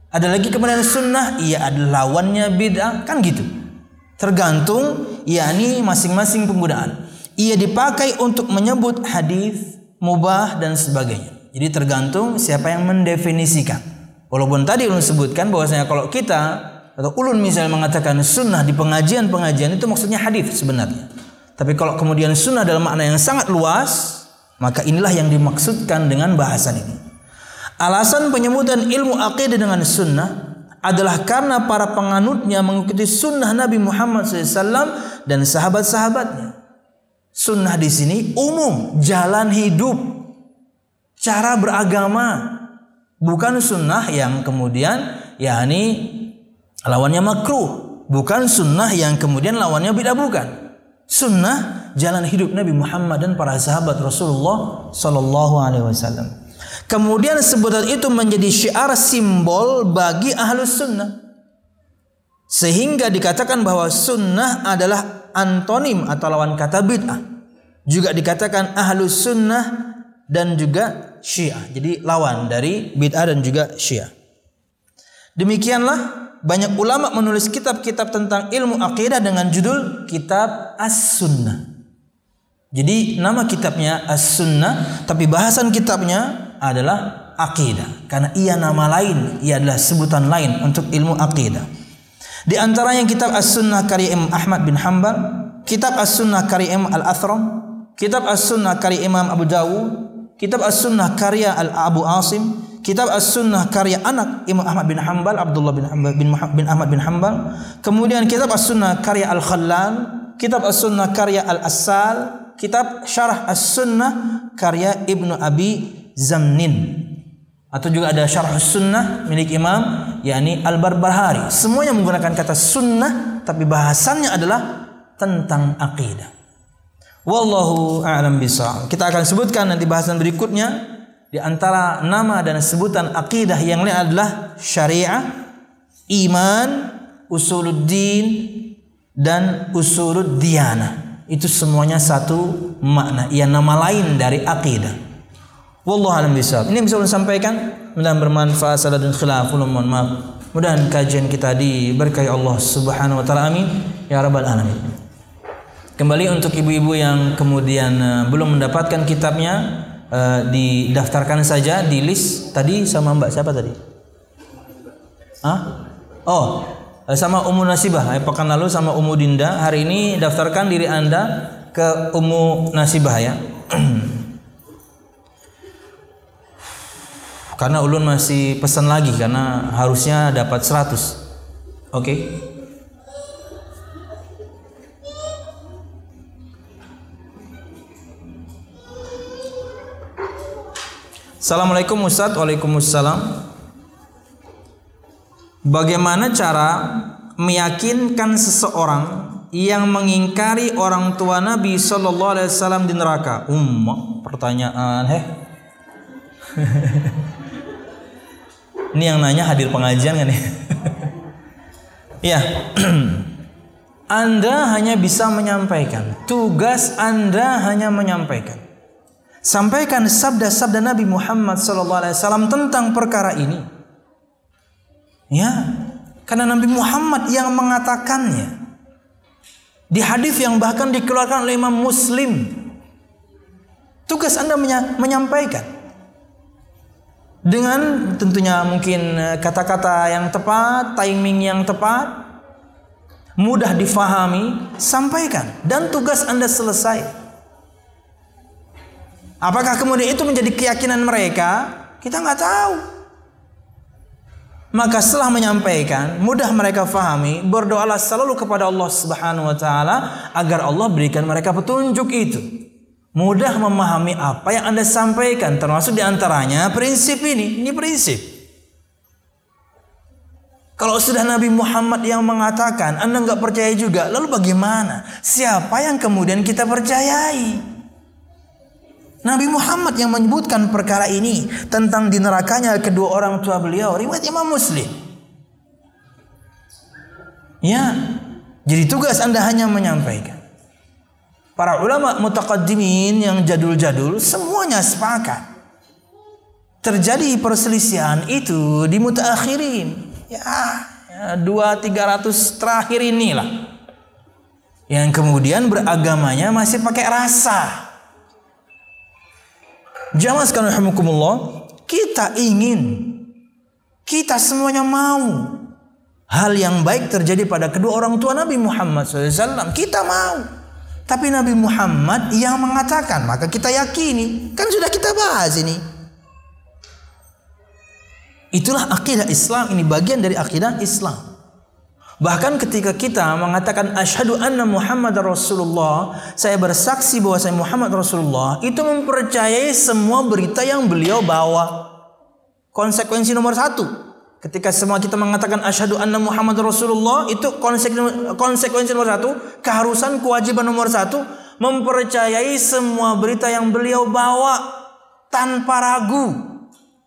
Ada lagi kemudian sunnah, ia adalah lawannya bid'ah, kan gitu. Tergantung yakni masing-masing penggunaan. Ia dipakai untuk menyebut hadis, mubah dan sebagainya. Jadi tergantung siapa yang mendefinisikan. Walaupun tadi ulun sebutkan bahwasanya kalau kita atau ulun misalnya mengatakan sunnah di pengajian-pengajian itu maksudnya hadis sebenarnya. Tapi kalau kemudian sunnah dalam makna yang sangat luas, maka inilah yang dimaksudkan dengan bahasan ini. Alasan penyebutan ilmu aqidah dengan sunnah adalah karena para penganutnya mengikuti sunnah Nabi Muhammad SAW dan sahabat-sahabatnya. Sunnah di sini umum, jalan hidup, cara beragama, bukan sunnah yang kemudian yakni lawannya makruh, bukan sunnah yang kemudian lawannya bid'ah bukan sunnah jalan hidup Nabi Muhammad dan para sahabat Rasulullah Sallallahu Alaihi Wasallam. Kemudian sebutan itu menjadi syiar simbol bagi ahlus sunnah. Sehingga dikatakan bahwa sunnah adalah antonim atau lawan kata bid'ah. Juga dikatakan ahlus sunnah dan juga syiah. Jadi lawan dari bid'ah dan juga syiah. Demikianlah banyak ulama menulis kitab-kitab tentang ilmu akidah dengan judul kitab As-Sunnah. Jadi nama kitabnya As-Sunnah, tapi bahasan kitabnya adalah akidah. Karena ia nama lain, ia adalah sebutan lain untuk ilmu akidah. Di antara yang kitab As-Sunnah karya Imam Ahmad bin Hanbal, kitab As-Sunnah karya Imam Al-Athram, kitab As-Sunnah karya Imam Abu Dawud, kitab As-Sunnah karya Al-Abu Asim, kitab As-Sunnah karya anak Imam Ahmad bin Hanbal Abdullah bin Hanbal bin, bin Ahmad bin Hanbal. Kemudian kitab As-Sunnah karya Al-Khallal kitab As-Sunnah karya Al-Asal kitab Syarah As-Sunnah karya Ibnu Abi Zamnin. Atau juga ada Syarah As-Sunnah milik Imam yakni Al-Barbahari. Semuanya menggunakan kata sunnah tapi bahasannya adalah tentang akidah wallahu a'lam bishawab kita akan sebutkan nanti bahasan berikutnya di antara nama dan sebutan akidah yang lain adalah syariah, iman, usuluddin dan usuluddiyana. Itu semuanya satu makna. Ia nama lain dari akidah. Wallahu a'lam bishawab. Ini bisa saya sampaikan mudah bermanfaat salah dan khilaf mohon maaf. Mudah kajian kita diberkahi Allah Subhanahu wa taala amin ya rabbal alamin. Kembali untuk ibu-ibu yang kemudian uh, belum mendapatkan kitabnya uh, didaftarkan saja di list tadi sama Mbak siapa tadi? Hah? Oh, sama Umu Nasibah. Eh, pekan lalu sama Umu Dinda. Hari ini daftarkan diri Anda ke Umu Nasibah ya. karena ulun masih pesan lagi karena harusnya dapat 100. Oke. Okay? Assalamualaikum Ustaz Waalaikumsalam Bagaimana cara meyakinkan seseorang yang mengingkari orang tua Nabi Shallallahu Alaihi Wasallam di neraka? Umma, pertanyaan, heh. Ini yang nanya hadir pengajian kan nih? ya, Anda hanya bisa menyampaikan. Tugas Anda hanya menyampaikan. Sampaikan sabda-sabda Nabi Muhammad SAW tentang perkara ini. Ya, karena Nabi Muhammad yang mengatakannya. Di hadis yang bahkan dikeluarkan oleh Imam Muslim. Tugas Anda menyampaikan. Dengan tentunya mungkin eh, kata-kata yang tepat, timing yang tepat, mudah difahami, sampaikan dan tugas Anda selesai. Apakah kemudian itu menjadi keyakinan mereka? Kita nggak tahu. Maka setelah menyampaikan, mudah mereka fahami, berdoalah selalu kepada Allah Subhanahu wa taala agar Allah berikan mereka petunjuk itu. Mudah memahami apa yang Anda sampaikan, termasuk di antaranya prinsip ini. Ini prinsip. Kalau sudah Nabi Muhammad yang mengatakan, Anda nggak percaya juga, lalu bagaimana? Siapa yang kemudian kita percayai? Nabi Muhammad yang menyebutkan perkara ini tentang di nerakanya kedua orang tua beliau riwayat Imam Muslim. Ya, jadi tugas Anda hanya menyampaikan. Para ulama mutaqaddimin yang jadul-jadul semuanya sepakat. Terjadi perselisihan itu di mutaakhirin. Ya, ya dua tiga ratus terakhir inilah. Yang kemudian beragamanya masih pakai rasa. Jamaah sekalian rahimakumullah, kita ingin kita semuanya mau hal yang baik terjadi pada kedua orang tua Nabi Muhammad SAW. Kita mau. Tapi Nabi Muhammad yang mengatakan, maka kita yakini. Kan sudah kita bahas ini. Itulah akidah Islam, ini bagian dari akidah Islam. Bahkan ketika kita mengatakan asyhadu anna Muhammad Rasulullah, saya bersaksi bahwa saya Muhammad Rasulullah, itu mempercayai semua berita yang beliau bawa. Konsekuensi nomor satu. Ketika semua kita mengatakan asyhadu anna Muhammad Rasulullah, itu konsekuensi nomor satu, keharusan kewajiban nomor satu, mempercayai semua berita yang beliau bawa tanpa ragu,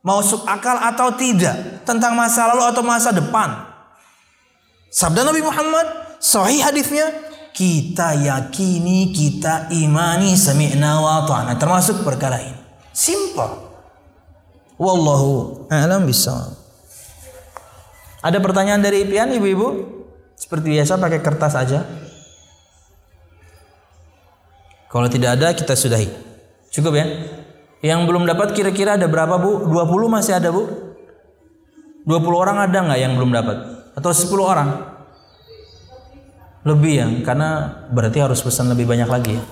masuk akal atau tidak, tentang masa lalu atau masa depan Sabda Nabi Muhammad, sahih hadisnya, kita yakini, kita imani, sami'na wa ta'na. Termasuk perkara ini. Simple. Wallahu a'lam bishawab. Ada pertanyaan dari Ipian ibu-ibu? Seperti biasa pakai kertas aja. Kalau tidak ada kita sudahi. Cukup ya? Yang belum dapat kira-kira ada berapa bu? 20 masih ada bu? 20 orang ada nggak yang belum dapat? Atau 10 orang? Lebih ya karena berarti harus pesan lebih banyak lagi ya.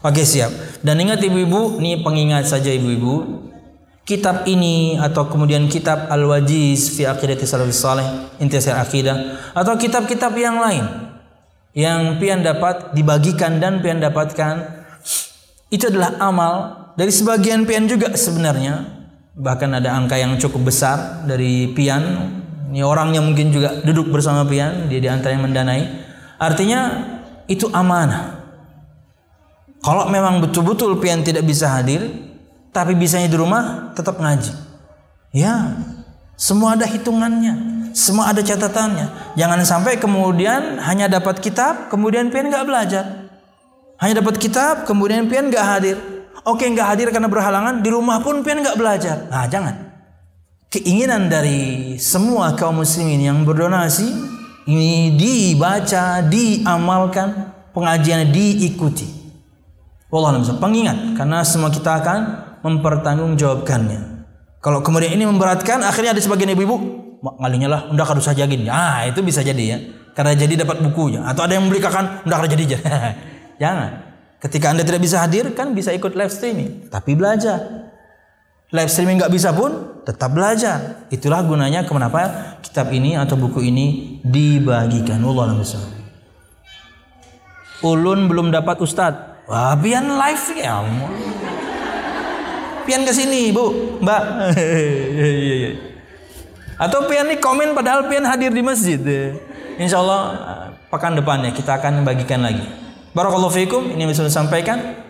Oke siap. Dan ingat ibu-ibu nih pengingat saja ibu-ibu. Kitab ini atau kemudian kitab Al-Wajiz fi Aqidati Salafus Saleh Intisar Akidah atau kitab-kitab yang lain yang pian dapat dibagikan dan pian dapatkan itu adalah amal dari sebagian pian juga sebenarnya. Bahkan ada angka yang cukup besar dari pian ini orangnya mungkin juga duduk bersama pian, dia di antara yang mendanai. Artinya itu amanah. Kalau memang betul-betul pian tidak bisa hadir, tapi bisanya di rumah tetap ngaji. Ya, semua ada hitungannya, semua ada catatannya. Jangan sampai kemudian hanya dapat kitab, kemudian pian nggak belajar. Hanya dapat kitab, kemudian pian nggak hadir. Oke nggak hadir karena berhalangan, di rumah pun pian nggak belajar. Nah jangan keinginan dari semua kaum muslimin yang berdonasi ini dibaca, diamalkan pengajian diikuti. Wallah pengingat karena semua kita akan mempertanggungjawabkannya. Kalau kemudian ini memberatkan, akhirnya ada sebagian ibu-ibu ngalinya lah, udah kado saja gini. Ah, itu bisa jadi ya. Karena jadi dapat bukunya. Atau ada yang membelikan, udah kada jadi. Jangan. Ketika anda tidak bisa hadir, kan bisa ikut live streaming. Tapi belajar. Live streaming nggak bisa pun, tetap belajar. Itulah gunanya kenapa kitab ini atau buku ini dibagikan. Allah Ulun belum dapat ustadz. Wah, pian live ya. Pian ke sini, Bu, Mbak. Iya, iya. Atau pian nih komen padahal pian hadir di masjid. Insya Allah pekan depannya kita akan bagikan lagi. Barakallahu fiikum. Ini bisa sampaikan.